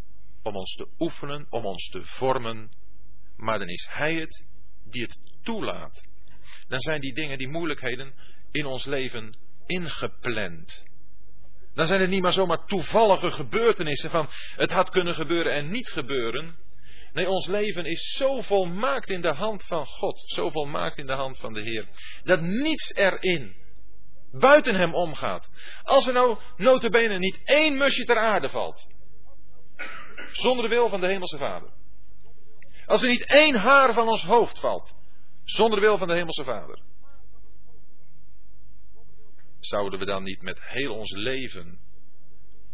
om ons te oefenen, om ons te vormen. Maar dan is Hij het die het toelaat. Dan zijn die dingen, die moeilijkheden in ons leven ingepland. Dan zijn het niet maar zomaar toevallige gebeurtenissen van het had kunnen gebeuren en niet gebeuren. Nee, ons leven is zo volmaakt in de hand van God, zo volmaakt in de hand van de Heer, dat niets erin buiten hem omgaat. Als er nou notabene niet één musje ter aarde valt, zonder de wil van de Hemelse Vader. Als er niet één haar van ons hoofd valt, zonder de wil van de Hemelse Vader. Zouden we dan niet met heel ons leven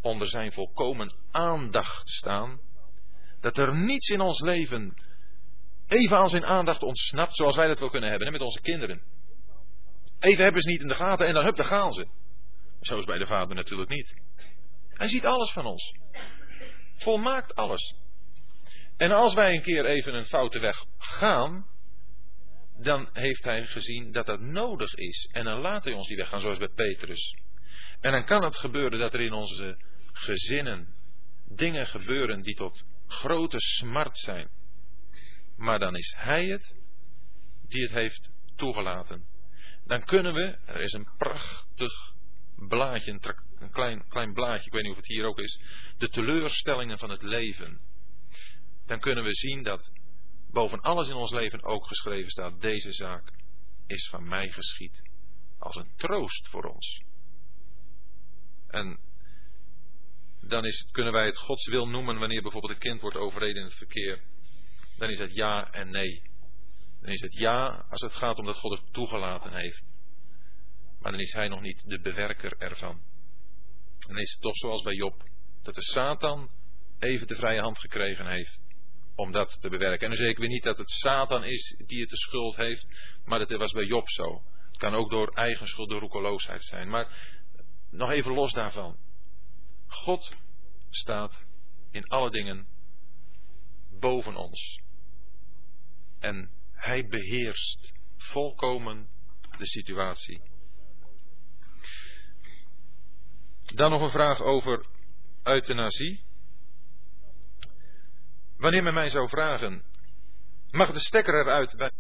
onder zijn volkomen aandacht staan? Dat er niets in ons leven even aan zijn aandacht ontsnapt, zoals wij dat wel kunnen hebben met onze kinderen. Even hebben ze niet in de gaten en dan hup, daar gaan ze. Zo is bij de vader natuurlijk niet. Hij ziet alles van ons. Volmaakt alles. En als wij een keer even een foute weg gaan, dan heeft hij gezien dat dat nodig is. En dan laat hij ons die weg gaan, zoals bij Petrus. En dan kan het gebeuren dat er in onze gezinnen dingen gebeuren die tot grote smart zijn. Maar dan is hij het die het heeft toegelaten. Dan kunnen we, er is een prachtig blaadje, een, klein, klein blaadje, ik weet niet of het hier ook is, de teleurstellingen van het leven. Dan kunnen we zien dat boven alles in ons leven ook geschreven staat, deze zaak is van mij geschied. Als een troost voor ons. En dan is, kunnen wij het Gods wil noemen wanneer bijvoorbeeld een kind wordt overreden in het verkeer. Dan is het ja en nee. Dan is het ja als het gaat om dat God het toegelaten heeft. Maar dan is hij nog niet de bewerker ervan. Dan is het toch zoals bij Job, dat de Satan even de vrije hand gekregen heeft om dat te bewerken. En dan zeg ik weer niet dat het Satan is die het de schuld heeft, maar dat was bij Job zo. Het kan ook door eigen schuld, door roekeloosheid zijn. Maar nog even los daarvan. God staat in alle dingen boven ons. En hij beheerst volkomen de situatie. Dan nog een vraag over euthanasie. Wanneer men mij zou vragen, mag de stekker eruit bij